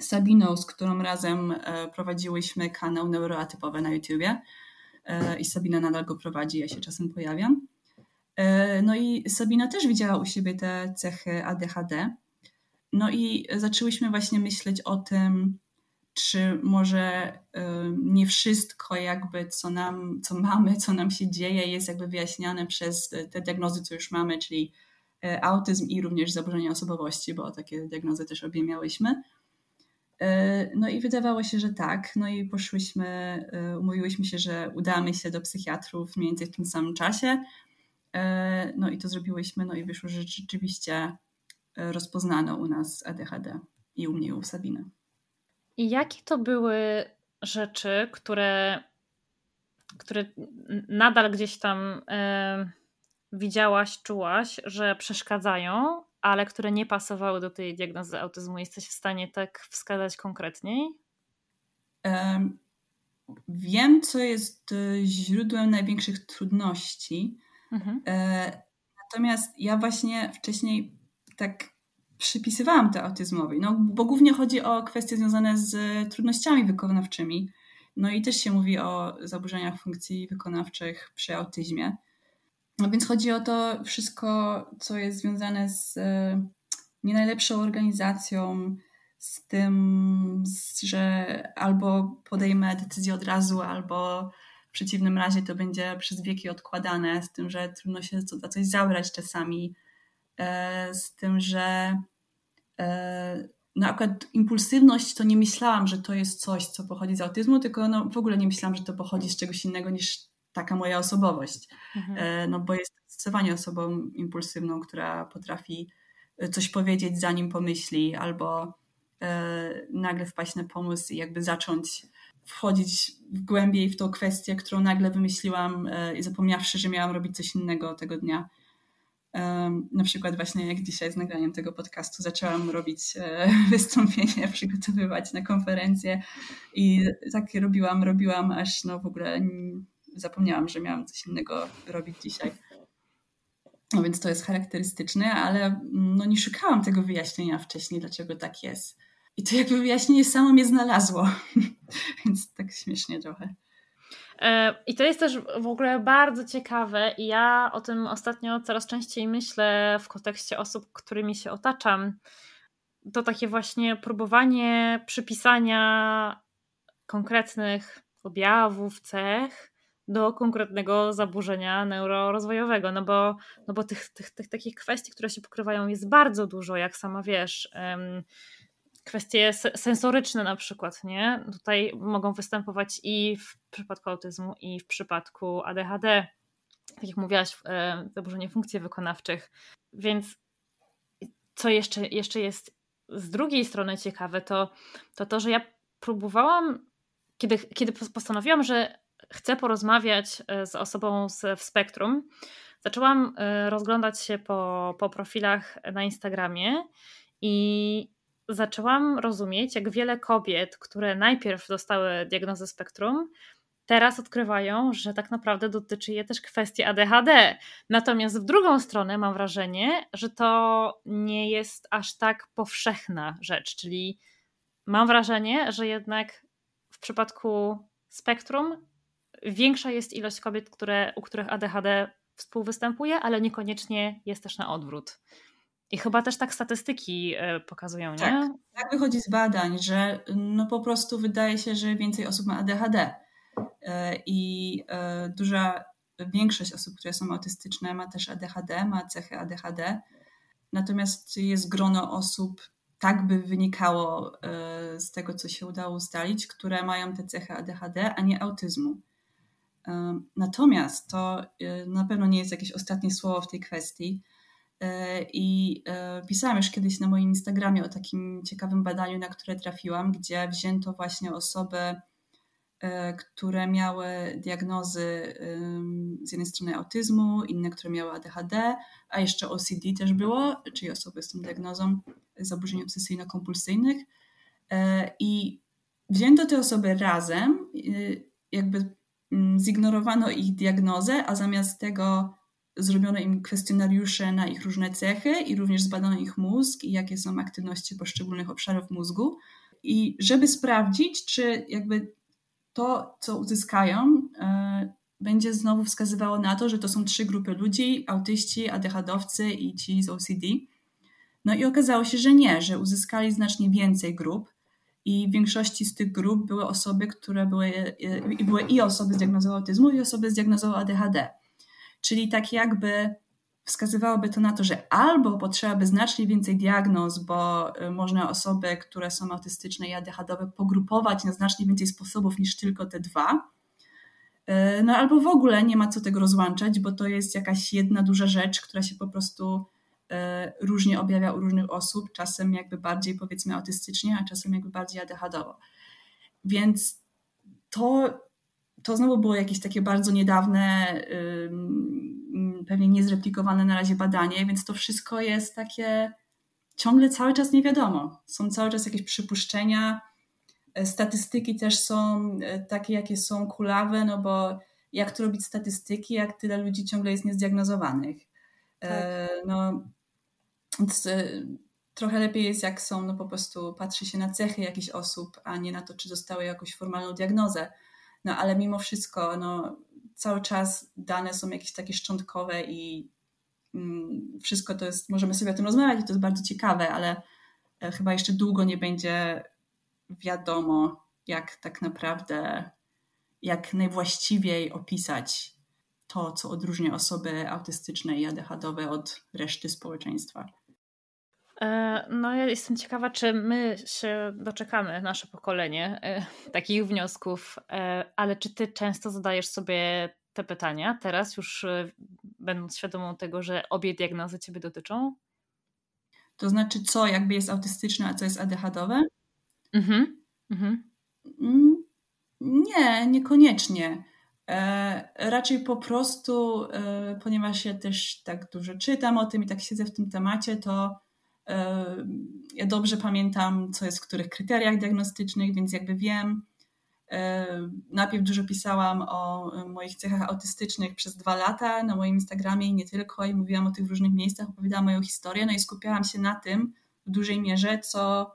Sabiną, z którą razem e, prowadziłyśmy kanał Neuroatypowy na YouTubie. E, I Sabina nadal go prowadzi, ja się czasem pojawiam. No i Sabina też widziała u siebie te cechy ADHD. No i zaczęłyśmy właśnie myśleć o tym, czy może nie wszystko jakby, co nam, co mamy, co nam się dzieje, jest jakby wyjaśniane przez te diagnozy, co już mamy, czyli e, autyzm i również zaburzenia osobowości, bo takie diagnozy też obie miałyśmy. E, no i wydawało się, że tak. No i poszłyśmy, umówiłyśmy się, że udamy się do psychiatrów mniej więcej w tym samym czasie. No i to zrobiłyśmy, no i wyszło, że rzeczywiście rozpoznano u nas ADHD i u mnie u Sabiny. I jakie to były rzeczy, które, które nadal gdzieś tam e, widziałaś, czułaś, że przeszkadzają, ale które nie pasowały do tej diagnozy autyzmu? Jesteś w stanie tak wskazać konkretniej? Um, wiem, co jest e, źródłem największych trudności. Mhm. E, natomiast ja właśnie wcześniej tak przypisywałam to autyzmowi, no bo głównie chodzi o kwestie związane z trudnościami wykonawczymi. No i też się mówi o zaburzeniach funkcji wykonawczych przy autyzmie. No więc chodzi o to wszystko, co jest związane z e, nie najlepszą organizacją, z tym, że albo podejmę decyzję od razu, albo w przeciwnym razie to będzie przez wieki odkładane, z tym, że trudno się za coś zabrać czasami, E, z tym, że e, na akurat impulsywność to nie myślałam, że to jest coś, co pochodzi z autyzmu, tylko no, w ogóle nie myślałam, że to pochodzi z czegoś innego niż taka moja osobowość. Mhm. E, no bo jestem zdecydowanie osobą impulsywną, która potrafi e, coś powiedzieć zanim pomyśli, albo e, nagle wpaść na pomysł i jakby zacząć wchodzić głębiej w tą kwestię, którą nagle wymyśliłam i zapomniawszy, że miałam robić coś innego tego dnia. Na przykład właśnie jak dzisiaj z nagraniem tego podcastu zaczęłam robić e, wystąpienie, przygotowywać na konferencję i tak robiłam, robiłam, aż no w ogóle zapomniałam, że miałam coś innego robić dzisiaj. No więc to jest charakterystyczne, ale mm, no nie szukałam tego wyjaśnienia wcześniej, dlaczego tak jest. I to jakby wyjaśnienie samo mnie znalazło. więc tak śmiesznie trochę. E, I to jest też w ogóle bardzo ciekawe, i ja o tym ostatnio coraz częściej myślę w kontekście osób, którymi się otaczam. To takie właśnie próbowanie przypisania konkretnych objawów, cech do konkretnego zaburzenia neurorozwojowego, no bo, no bo tych, tych, tych takich kwestii, które się pokrywają, jest bardzo dużo, jak sama wiesz kwestie sensoryczne na przykład, nie? Tutaj mogą występować i w przypadku autyzmu, i w przypadku ADHD, tak jak mówiłaś, e, zaburzenie funkcji wykonawczych. Więc co jeszcze, jeszcze jest z drugiej strony ciekawe, to, to to, że ja próbowałam, kiedy, kiedy postanowiłam, że chcę porozmawiać e, z osobą z, w spektrum, zaczęłam e, rozglądać się po, po profilach na Instagramie i zaczęłam rozumieć, jak wiele kobiet, które najpierw dostały diagnozę spektrum, teraz odkrywają, że tak naprawdę dotyczy je też kwestii ADHD. Natomiast w drugą stronę mam wrażenie, że to nie jest aż tak powszechna rzecz, czyli mam wrażenie, że jednak w przypadku spektrum większa jest ilość kobiet, które, u których ADHD współwystępuje, ale niekoniecznie jest też na odwrót. I chyba też tak statystyki e, pokazują, nie? Tak, tak wychodzi z badań, że no po prostu wydaje się, że więcej osób ma ADHD. E, I e, duża większość osób, które są autystyczne, ma też ADHD, ma cechy ADHD. Natomiast jest grono osób, tak by wynikało z tego, co się udało ustalić, które mają te cechy ADHD, a nie autyzmu. Natomiast to na pewno nie jest jakieś ostatnie słowo w tej kwestii I e, pisałam już kiedyś na moim Instagramie o takim ciekawym badaniu, na które trafiłam, gdzie wzięto właśnie osoby, e, które miały diagnozy z jednej strony autyzmu, inne, które miały ADHD, a jeszcze OCD też było, czyli osoby z tą diagnozą zaburzeń obsesyjno-kompulsyjnych. I wzięto te osoby razem, jakby mm, zignorowano ich diagnozę, a zamiast tego zrobiono im kwestionariusze na ich różne cechy i również zbadano ich mózg i jakie są aktywności poszczególnych obszarów mózgu. I żeby sprawdzić, czy jakby to, co uzyskają, e, będzie znowu wskazywało na to, że to są trzy grupy ludzi: autyści, ADHD-owcy i ci z OCD. No i okazało się, że nie, że uzyskali znacznie więcej grup. I w większości z tych grup były osoby, które były, e, i były i osoby z diagnozą autyzmu, i osoby z diagnozą ADHD. Czyli tak jakby wskazywałoby to na to, że albo potrzeba by znacznie więcej diagnoz, bo y, można osoby, które są autystyczne i ADHD pogrupować na znacznie więcej sposobów niż tylko te dwa. Y, no albo w ogóle nie ma co tego rozłączać, bo to jest jakaś jedna duża rzecz, która się po prostu y, różnie objawia u różnych osób, czasem jakby bardziej powiedzmy autystycznie, a czasem jakby bardziej ADHD-owo. Więc to to znowu było jakieś takie bardzo niedawne, pewnie niezreplikowane na razie badanie, więc to wszystko jest takie ciągle cały czas nie wiadomo. Są cały czas jakieś przypuszczenia. E, statystyki też są e, takie, jakie są kulawe, no bo jak tu robić statystyki, jak tyle ludzi ciągle jest niezdiagnozowanych. E, tak. No, więc trochę lepiej jest, jak są, no po prostu patrzy się na cechy jakichś osób, a nie na to, czy dostały jakąś formalną diagnozę. No ale mimo wszystko, no, cały czas dane są jakieś takie szczątkowe i mm, wszystko to jest, możemy sobie o tym rozmawiać i to jest bardzo ciekawe, ale e, chyba jeszcze długo nie będzie wiadomo, jak tak naprawdę, jak najwłaściwiej opisać to, co odróżnia osoby autystyczne i ADHD od reszty społeczeństwa. E, no, ja jestem ciekawa, czy my się doczekamy, nasze pokolenie, e, takich wniosków, e, ale czy ty często zadajesz sobie te pytania, teraz już będąc świadomą tego, że obie diagnozy ciebie dotyczą? To znaczy, co jakby jest autystyczne, a co jest ADHD-owe? Mhm. mhm. Mm, nie, niekoniecznie. E, raczej po prostu, e, ponieważ ja też tak dużo czytam o tym i tak siedzę w tym temacie, to ja dobrze pamiętam, co jest w których kryteriach diagnostycznych, więc jakby wiem. Najpierw dużo pisałam o moich cechach autystycznych przez dwa lata na moim Instagramie i nie tylko, i mówiłam o tych różnych miejscach, opowiadałam moją historię, no i skupiałam się na tym w dużej mierze, co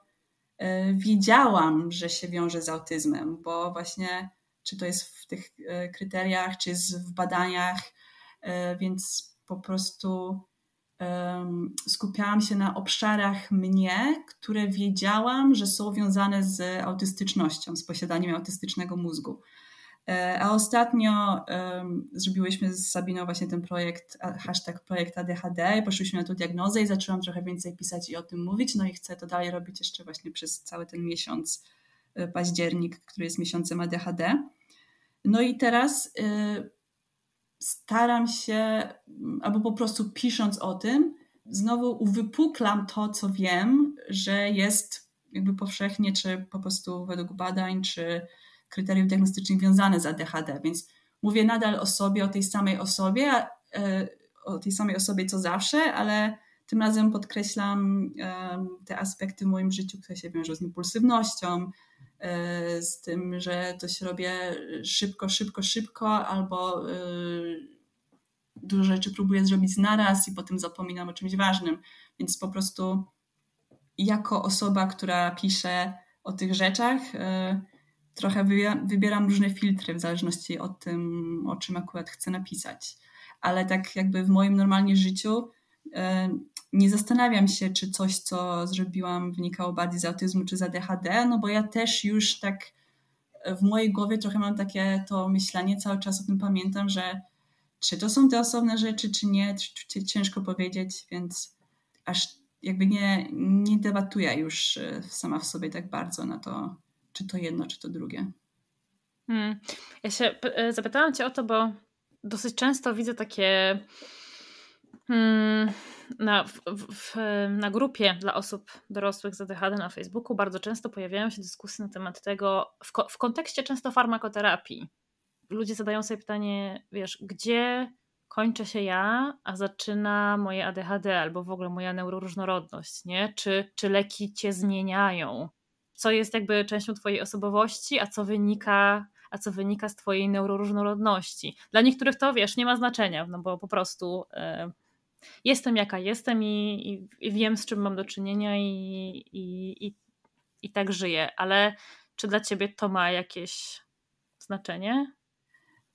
wiedziałam, że się wiąże z autyzmem, bo właśnie czy to jest w tych e, kryteriach, czy jest w badaniach, e, więc po prostu skupiałam się na obszarach mnie, które wiedziałam, że są wiązane z autystycznością, z posiadaniem autystycznego mózgu. E, a ostatnio um, zrobiłyśmy z Sabiną właśnie ten projekt, hashtag projekt ADHD, poszłyśmy na tą diagnozę i zaczęłam trochę więcej pisać i o tym mówić, no i chcę to dalej robić jeszcze właśnie przez cały ten miesiąc E, październik, który jest miesiącem ADHD. No i teraz y, staram się, albo po prostu pisząc o tym, znowu uwypuklam to, co wiem, że jest jakby powszechnie, czy po prostu według badań, czy kryteriów diagnostycznych wiązane z ADHD. Więc mówię nadal o sobie, o tej samej osobie, e, o tej samej osobie co zawsze, ale tym razem podkreślam te aspekty w moim życiu, które się wiążą z impulsywnością, z tym, że to się robię szybko, szybko, szybko, albo e, dużo rzeczy próbuję zrobić naraz i potem zapominam o czymś ważnym. Więc po prostu jako osoba, która pisze o tych rzeczach, e, trochę wybieram różne filtry w zależności od tym, o czym akurat chcę napisać. Ale tak jakby w moim normalnym życiu nie zastanawiam się, czy coś, co zrobiłam, wynikało bardziej z autyzmu czy z ADHD, no bo ja też już tak w mojej głowie trochę mam takie to myślenie, cały czas o tym pamiętam, że czy to są te osobne rzeczy, czy nie, ciężko powiedzieć, więc aż jakby nie, nie debatuję już e, sama w sobie tak bardzo na to, czy to jedno, czy to drugie. Hmm. Ja się e, zapytałam Cię o to, bo dosyć często widzę takie na, w, w, na grupie dla osób dorosłych z ADHD na Facebooku bardzo często pojawiają się dyskusje na temat tego, w, w kontekście często farmakoterapii. Ludzie zadają sobie pytanie, wiesz, gdzie kończę się ja, a zaczyna moje ADHD albo w ogóle moja neuroróżnorodność, nie? Czy, czy leki cię zmieniają? Co jest jakby częścią twojej osobowości, a co wynika a co wynika z twojej neuroróżnorodności. Dla niektórych to, wiesz, nie ma znaczenia, no bo po prostu e, jestem jaka jestem i, i, i wiem, z czym mam do czynienia i, i, i tak żyję. Ale czy dla ciebie to ma jakieś znaczenie?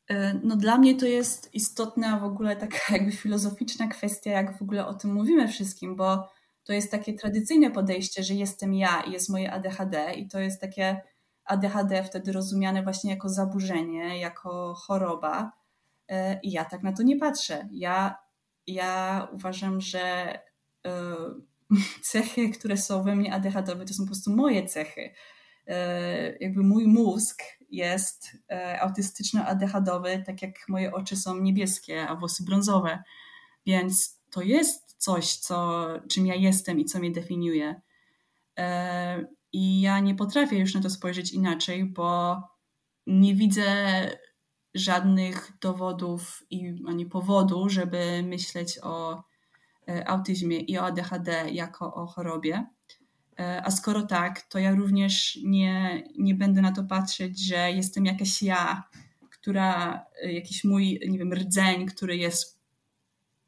E, no dla mnie to jest istotna w ogóle taka jakby filozoficzna kwestia, jak w ogóle o tym mówimy wszystkim, bo to jest takie tradycyjne podejście, że jestem ja i jest moje ADHD i to jest takie ADHD wtedy rozumiane właśnie jako zaburzenie, jako choroba e, i ja tak na to nie patrzę. Ja ja uważam, że e, cechy, które są we mnie ADHD, to są po prostu moje cechy. E, jakby mój mózg jest e, autystyczno-ADHD, tak jak moje oczy są niebieskie, a włosy brązowe. Więc to jest coś, co, czym ja jestem i co mnie definiuje. I ja nie potrafię już na to spojrzeć inaczej, bo nie widzę żadnych dowodów i ani powodu, żeby myśleć o e, autyzmie i o ADHD jako o chorobie. E, a skoro tak, to ja również nie, nie będę na to patrzeć, że jestem jakaś ja, która, e, jakiś mój, nie wiem, rdzeń, który jest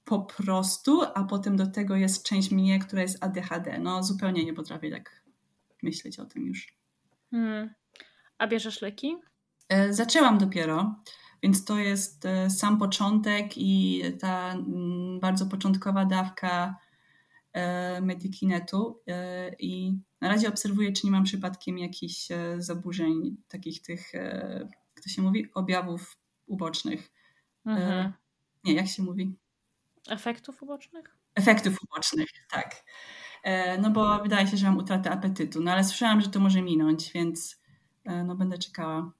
po prostu, a potem do tego jest część mnie, która jest ADHD. No zupełnie nie potrafię tak myśleć o tym już. Hmm. A bierzesz leki? E, zaczęłam dopiero, więc to jest e, sam początek i ta mm, bardzo początkowa dawka e, Medikinetu i na razie obserwuję, czy nie mam przypadkiem jakichś zaburzeń, takich tych, jak to się mówi, objawów ubocznych. Mhm. Nie, jak się mówi? Efektów ubocznych? efektów ubocznych, tak. No bo wydaje się, że mam utratę apetytu, no ale słyszałam, że to może minąć, więc no będę czekała.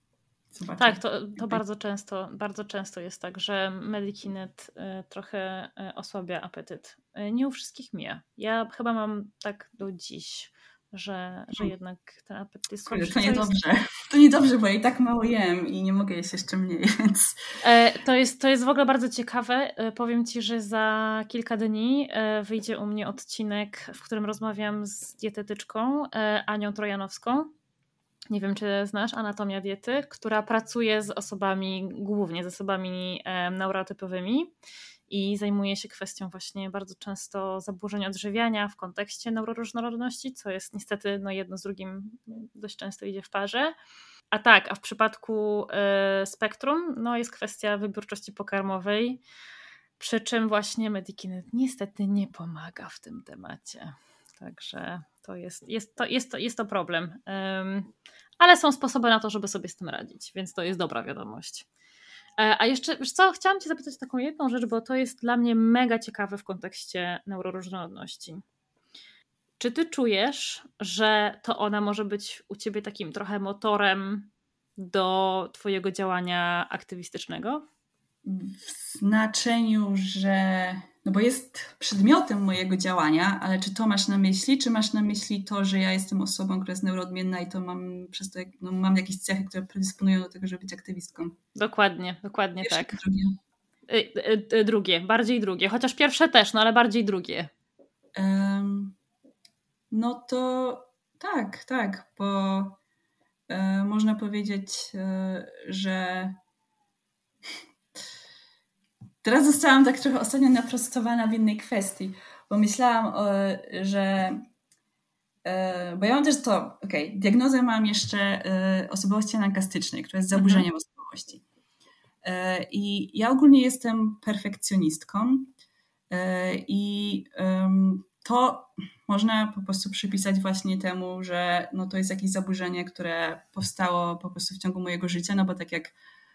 Zobaczę. Tak, to, to bardzo, często, bardzo często jest tak, że Medikinet trochę osłabia apetyt. Nie u wszystkich mija. Ja chyba mam tak do dziś że, że hmm. jednak ten apetyt jest słabszy. To niedobrze. Jest... To niedobrze, bo ja i tak mało jem i nie mogę jeść jeszcze mniej, więc... E, to, jest, to jest w ogóle bardzo ciekawe. E, powiem Ci, że za kilka dni e, wyjdzie u mnie odcinek, w którym rozmawiam z dietetyczką Anią Trojanowską. Nie wiem, czy znasz Anatomia Diety, która pracuje z osobami, głównie z osobami neurotypowymi i zajmuje się kwestią właśnie bardzo często zaburzeń odżywiania w kontekście neuroróżnorodności, co jest niestety no, jedno z drugim dość często idzie w parze. A tak, a w przypadku y, spektrum no, jest kwestia wybiórczości pokarmowej, przy czym właśnie Medikinet niestety nie pomaga w tym temacie. Także to jest, jest, to, jest, to, jest to problem. Um, ale są sposoby na to, żeby sobie z tym radzić, więc to jest dobra wiadomość. E, a jeszcze, wiesz co, chciałam Cię zapytać taką jedną rzecz, bo to jest dla mnie mega ciekawe w kontekście neuroróżnorodności. Czy Ty czujesz, że to ona może być u Ciebie takim trochę motorem do Twojego działania aktywistycznego? W znaczeniu, że no bo jest przedmiotem mojego działania, ale czy to masz na myśli, czy masz na myśli to, że ja jestem osobą, która jest neuroodmienna i to mam przez to, no, mam jakieś cechy, które predysponują do tego, żeby być aktywistką? Dokładnie, dokładnie Pierwsze, tak. Drugie. Y, y, y, drugie, bardziej drugie, chociaż pierwsze też, no ale bardziej drugie. Um, no to tak, tak, bo e, można powiedzieć, e, że Teraz zostałam tak trochę ostatnio naprostowana w innej kwestii, bo myślałam, że. E, bo ja mam też to, okej, okay, diagnozę mam jeszcze e, osobowości anankastycznej, która jest zaburzeniem mhm. osobowości. E, I ja ogólnie jestem perfekcjonistką i to można po prostu przypisać właśnie temu, że no to jest jakieś zaburzenie, które powstało po prostu w ciągu mojego życia, no bo tak jak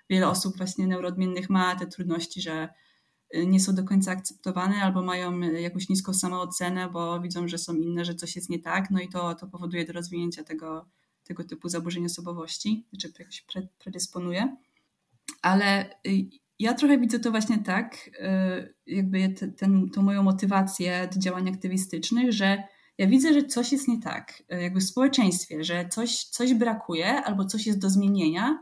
wiele osób właśnie neuroodmiennych ma te trudności, że y, nie są do końca akceptowane albo mają y, jakąś niską samoocenę, bo widzą, że są inne, że coś jest nie tak, no i to, to powoduje do rozwinięcia tego, tego typu zaburzeń osobowości, czy jakoś predysponuje. Ale y, ja trochę widzę to właśnie tak, jakby ten, tą moją motywację do działań aktywistycznych, że ja widzę, że coś jest nie tak, jakby w społeczeństwie, że coś, coś brakuje albo coś jest do zmienienia,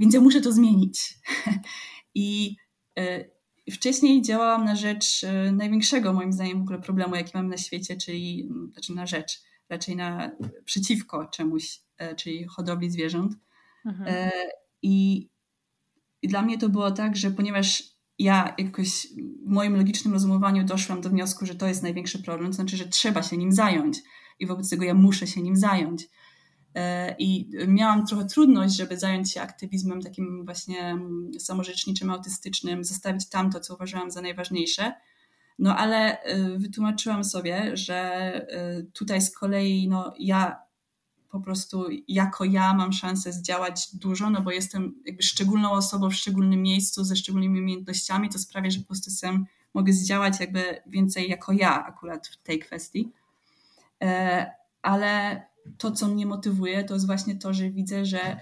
więc ja muszę to zmienić. I y, wcześniej działałam na rzecz y, największego, moim zdaniem, w ogóle problemu, jaki mam na świecie, czyli znaczy na rzecz, raczej na przeciwko czemuś, y, czyli hodowli zwierząt. Mhm. I, I dla mnie to było tak, że ponieważ ja jakoś w moim logicznym rozumowaniu doszłam do wniosku, że to jest największy problem, to znaczy, że trzeba się nim zająć i wobec tego ja muszę się nim zająć. E, I miałam trochę trudność, żeby zająć się aktywizmem takim właśnie mm, samorzeczniczym, autystycznym, zostawić tam to, co uważałam za najważniejsze. No ale e, wytłumaczyłam sobie, że e, tutaj z kolei no, ja po prostu jako ja mam szansę zdziałać dużo, no bo jestem jakby szczególną osobą w szczególnym miejscu ze szczególnymi umiejętnościami, to sprawia, że po prostu sam mogę zdziałać jakby więcej jako ja akurat w tej kwestii. Ale to, co mnie motywuje, to jest właśnie to, że widzę, że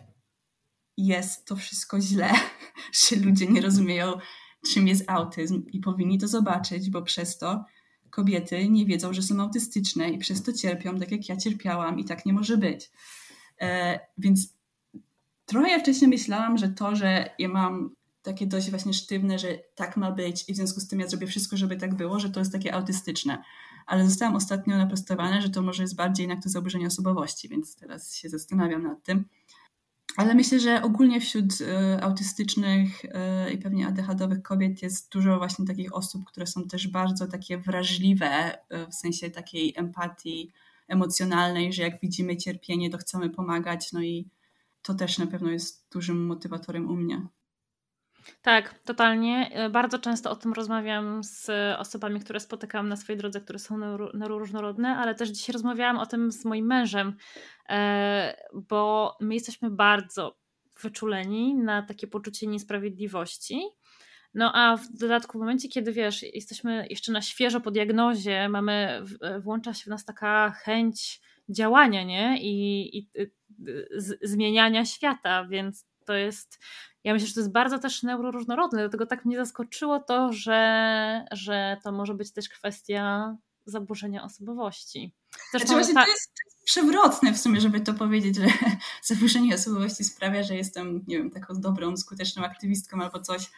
jest to wszystko źle, że ludzie nie rozumieją, czym jest autyzm i powinni to zobaczyć, bo przez to kobiety nie wiedzą, że są autystyczne i przez to cierpią, tak jak ja cierpiałam i tak nie może być. E, więc trochę ja wcześniej myślałam, że to, że ja mam takie dość właśnie sztywne, że tak ma być i w związku z tym ja zrobię wszystko, żeby tak było, że to jest takie autystyczne ale zostałam ostatnio naprostowana, że to może jest bardziej jednak to zaburzenie osobowości, więc teraz się zastanawiam nad tym. Ale myślę, że ogólnie wśród y, autystycznych y, i pewnie ADHD-owych kobiet jest dużo właśnie takich osób, które są też bardzo takie wrażliwe y, w sensie takiej empatii emocjonalnej, że jak widzimy cierpienie, to chcemy pomagać. No i to też na pewno jest dużym motywatorem u mnie. Tak, totalnie. E, bardzo często o tym rozmawiam z osobami, które spotykam na swojej drodze, które są neuroróżnorodne, ale też dzisiaj rozmawiałam o tym z moim mężem, e, bo my jesteśmy bardzo wyczuleni na takie poczucie niesprawiedliwości. No a w dodatku w momencie, kiedy wiesz, jesteśmy jeszcze na świeżo po diagnozie, mamy, włącza się w nas taka chęć działania, nie? I, i z, zmieniania świata, więc to jest, ja myślę, że to jest bardzo też neuroróżnorodne, dlatego tak mnie zaskoczyło to, że, że to może być też kwestia zaburzenia osobowości. Zresztą znaczy, ta... to jest przewrotne w sumie, żeby to powiedzieć, że zaburzenie osobowości sprawia, że jestem, nie wiem, taką dobrą, skuteczną aktywistką albo coś.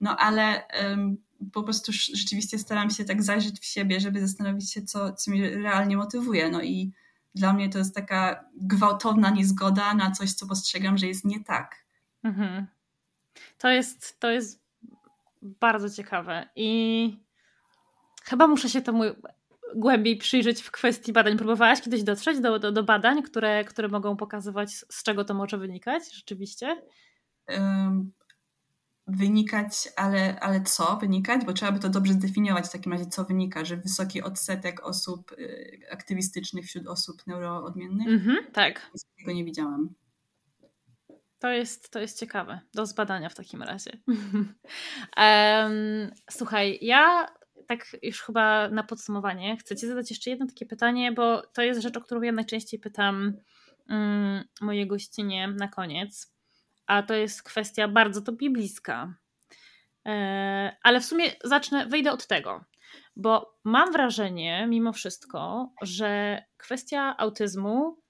No ale um, po prostu rzeczywiście staram się tak zajrzeć w siebie, żeby zastanowić się, co, co mnie realnie motywuje. No i dla mnie to jest taka gwałtowna niezgoda na coś, co postrzegam, że jest nie tak. Mhm. To jest, to jest bardzo ciekawe i chyba muszę się temu głębiej przyjrzeć w kwestii badań. Próbowałaś kiedyś dotrzeć do, do, do badań, które, które mogą pokazywać, z czego to może wynikać rzeczywiście? Um, wynikać, ale, ale co wynikać? Bo trzeba by to dobrze zdefiniować w takim razie, co wynika, że wysoki odsetek osób y, aktywistycznych wśród osób neuroodmiennych? Mhm, tak. Tego nie widziałam. To jest, to jest ciekawe. Do zbadania w takim razie. um, słuchaj, ja tak już chyba na podsumowanie chcę Ci zadać jeszcze jedno takie pytanie, bo to jest rzecz, o którą ja najczęściej pytam um, moje gościnie na koniec, a to jest kwestia bardzo Tobie bliska. E, ale w sumie zacznę, wyjdę od tego, bo mam wrażenie, mimo wszystko, że kwestia autyzmu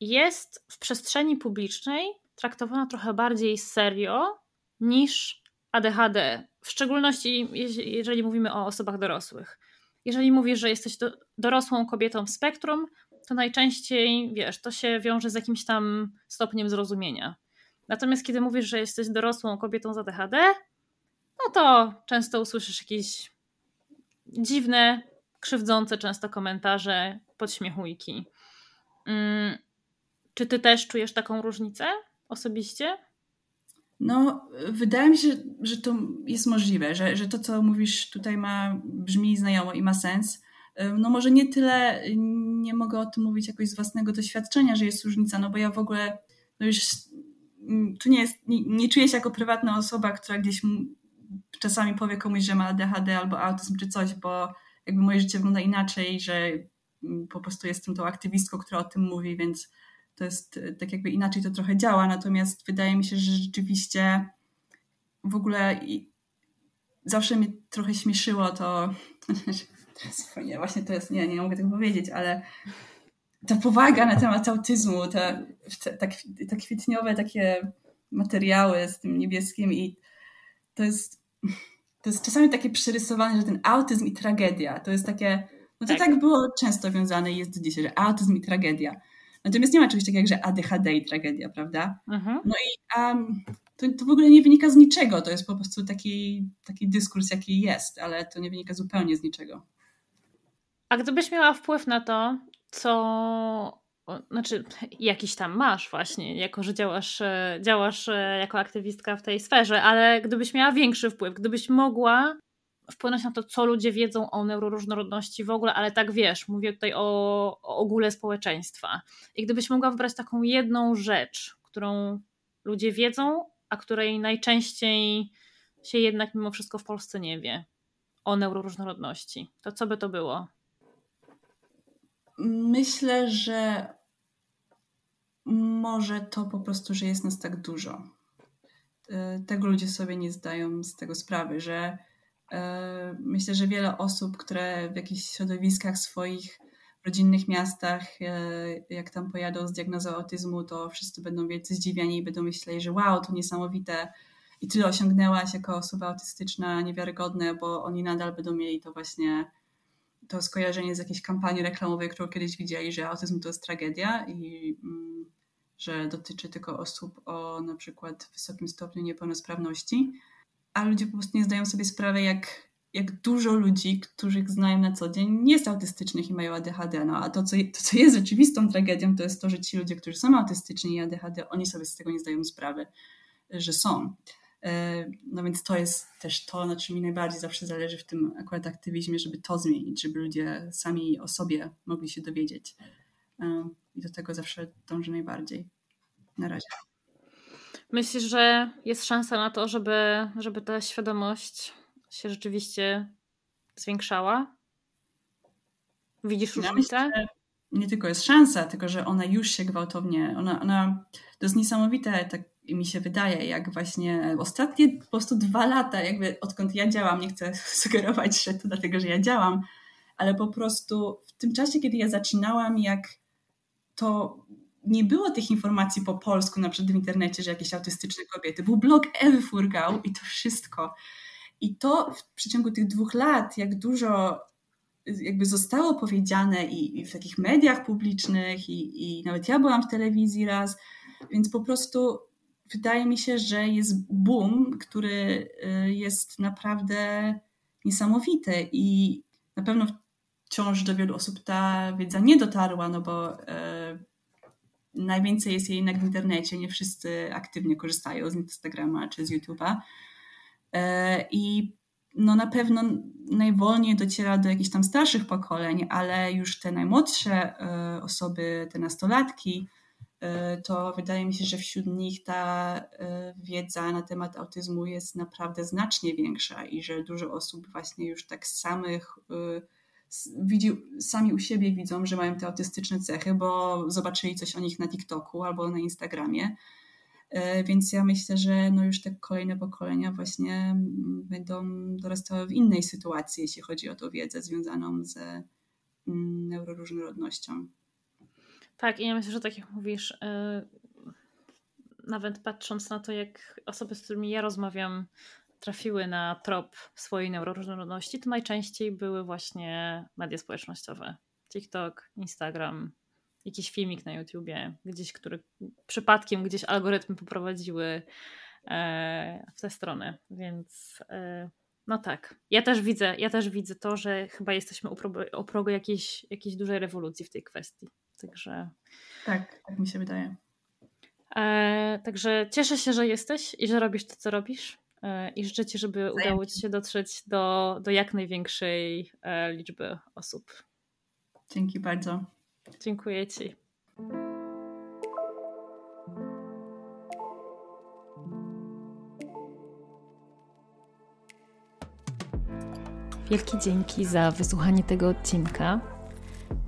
jest w przestrzeni publicznej traktowana trochę bardziej serio niż ADHD, w szczególności jeżeli mówimy o osobach dorosłych. Jeżeli mówisz, że jesteś do, dorosłą kobietą w spektrum, to najczęściej, wiesz, to się wiąże z jakimś tam stopniem zrozumienia. Natomiast kiedy mówisz, że jesteś dorosłą kobietą z ADHD, no to często usłyszysz jakieś dziwne, krzywdzące często komentarze, podśmiechujki. Hmm, czy ty też czujesz taką różnicę osobiście? No, wydaje mi się, że to jest możliwe, że, że to, co mówisz tutaj ma, brzmi znajomo i ma sens. No może nie tyle, nie mogę o tym mówić jakoś z własnego doświadczenia, że jest różnica, no bo ja w ogóle no już mm, tu nie jest, nie, nie czuję się jako prywatna osoba, która gdzieś czasami powie komuś, że ma ADHD albo autyzm czy coś, bo jakby moje życie wygląda inaczej, że mm, po prostu jestem tą aktywistką, która o tym mówi, więc to jest e, tak jakby inaczej to trochę działa, natomiast wydaje mi się, że rzeczywiście w ogóle zawsze mnie trochę śmieszyło to, teraz nie, właśnie to jest, nie, nie mogę tego powiedzieć, ale ta powaga na temat autyzmu, te, te, te, te kwitniowe takie materiały z tym niebieskim i to jest, to jest czasami takie przerysowane, że ten autyzm i tragedia, to jest takie, no to tak, tak było często wiązane i jest do dzisiaj, że autyzm i tragedia. Natomiast nie ma czegoś takiego jak, że ADHD i tragedia, prawda? Mhm. No i um, to, to w ogóle nie wynika z niczego, to jest po prostu taki, taki dyskurs, jaki jest, ale to nie wynika zupełnie z niczego. A gdybyś miała wpływ na to, co znaczy jakiś tam masz właśnie, jako że działasz, e, działasz e, jako aktywistka w tej sferze, ale gdybyś miała większy wpływ, gdybyś mogła wpłynąć na to, co ludzie wiedzą o neuroróżnorodności w ogóle, ale tak wiesz, mówię tutaj o, o ogóle społeczeństwa. I gdybyś mogła wybrać taką jedną rzecz, którą ludzie wiedzą, a której najczęściej się jednak mimo wszystko w Polsce nie wie o neuroróżnorodności, to co by to było? Myślę, że może to po prostu, że jest nas tak dużo. Y, tego ludzie sobie nie zdają z tego sprawy, że myślę, że wiele osób, które w jakichś środowiskach swoich rodzinnych miastach, e, jak tam pojadą z diagnozą autyzmu, to wszyscy będą wielce zdziwieni i będą myśleli, że wow, to niesamowite. I tyle osiągnęłaś jako osoba autystyczna, niewiarygodne, bo oni nadal będą mieli to właśnie to skojarzenie z jakiejś kampanii reklamowej, którą kiedyś widzieli, że autyzm to jest tragedia i mm, że dotyczy tylko osób o na przykład wysokim stopniu niepełnosprawności a ludzie po prostu nie zdają sobie sprawy, jak, jak dużo ludzi, których znają na co dzień, nie jest autystycznych i mają ADHD. No, a to co, to, co jest rzeczywistą tragedią, to jest to, że ci ludzie, którzy są autystyczni i ADHD, oni sobie z tego nie zdają sprawy, że są. E, no więc to jest też to, na czym mi najbardziej zawsze zależy w tym akurat aktywizmie, żeby to zmienić, żeby ludzie sami o sobie mogli się dowiedzieć. E, I do tego zawsze dążę najbardziej. Na razie. Myślisz, że jest szansa na to, żeby, żeby ta świadomość się rzeczywiście zwiększała? Widzisz różnicę? Ja nie tylko jest szansa, tylko że ona już się gwałtownie, ona, ona to jest niesamowite, tak mi się wydaje, jak właśnie ostatnie po prostu dwa lata, jakby odkąd ja działam, nie chcę sugerować, że to dlatego, że ja działam, ale po prostu w tym czasie, kiedy ja zaczynałam, jak to nie było tych informacji po polsku, na przykład w internecie, że jakieś autystyczne kobiety. Był blog Ewy Furgał i to wszystko. I to w przeciągu tych dwóch lat, jak dużo jakby zostało powiedziane i, i w takich mediach publicznych, i, i nawet ja byłam w telewizji raz, więc po prostu wydaje mi się, że jest boom, który y, jest naprawdę niesamowity i na pewno wciąż do wielu osób ta wiedza nie dotarła, no bo y, najwięcej jest jej jednak w internecie, nie wszyscy aktywnie korzystają z Instagrama czy z YouTube'a. Y, I no na pewno najwolniej dociera do jakichś tam starszych pokoleń, ale już te najmłodsze osoby, te nastolatki, E, to wydaje mi się, że wśród nich ta e, wiedza na temat autyzmu jest naprawdę znacznie większa i że dużo osób właśnie już tak samych e, widzi, sami u siebie widzą, że mają te autystyczne cechy, bo zobaczyli coś o nich na TikToku albo na Instagramie. Więc ja myślę, że no już te kolejne pokolenia właśnie będą dorastały w innej sytuacji, jeśli chodzi o tą wiedzę związaną ze neuroróżnorodnością. Tak, i ja myślę, że tak jak mówisz, yy, nawet patrząc na to, jak osoby, z którymi ja rozmawiam, trafiły na trop swojej neuroróżnorodności, to najczęściej były właśnie media społecznościowe. TikTok, Instagram, jakiś filmik na YouTubie, gdzieś, który przypadkiem gdzieś algorytmy poprowadziły e, w tę stronę, więc e, no tak. Ja też widzę, ja też widzę to, że chyba jesteśmy u progu, u progu jakiejś, jakiejś dużej rewolucji w tej kwestii. Także. Tak, tak mi się wydaje. E, także cieszę się, że jesteś i że robisz to, co robisz. E, I życzę Ci, żeby udało Ci się dotrzeć do, do jak największej e, liczby osób. Dzięki bardzo. Dziękuję Ci. Wielkie dzięki za wysłuchanie tego odcinka.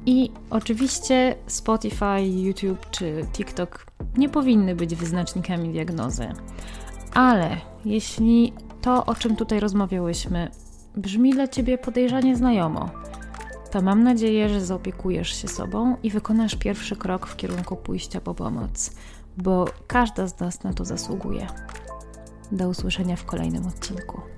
I oczywiście Spotify, YouTube czy TikTok nie powinny być wyznacznikami diagnozy. Ale jeśli to, o czym tutaj rozmawiałyśmy, brzmi dla ciebie podejrzanie znajomo, to mam nadzieję, że zaopiekujesz się sobą i wykonasz pierwszy krok w kierunku pójścia po pomoc, bo każda z nas na to zasługuje. Do usłyszenia w kolejnym odcinku.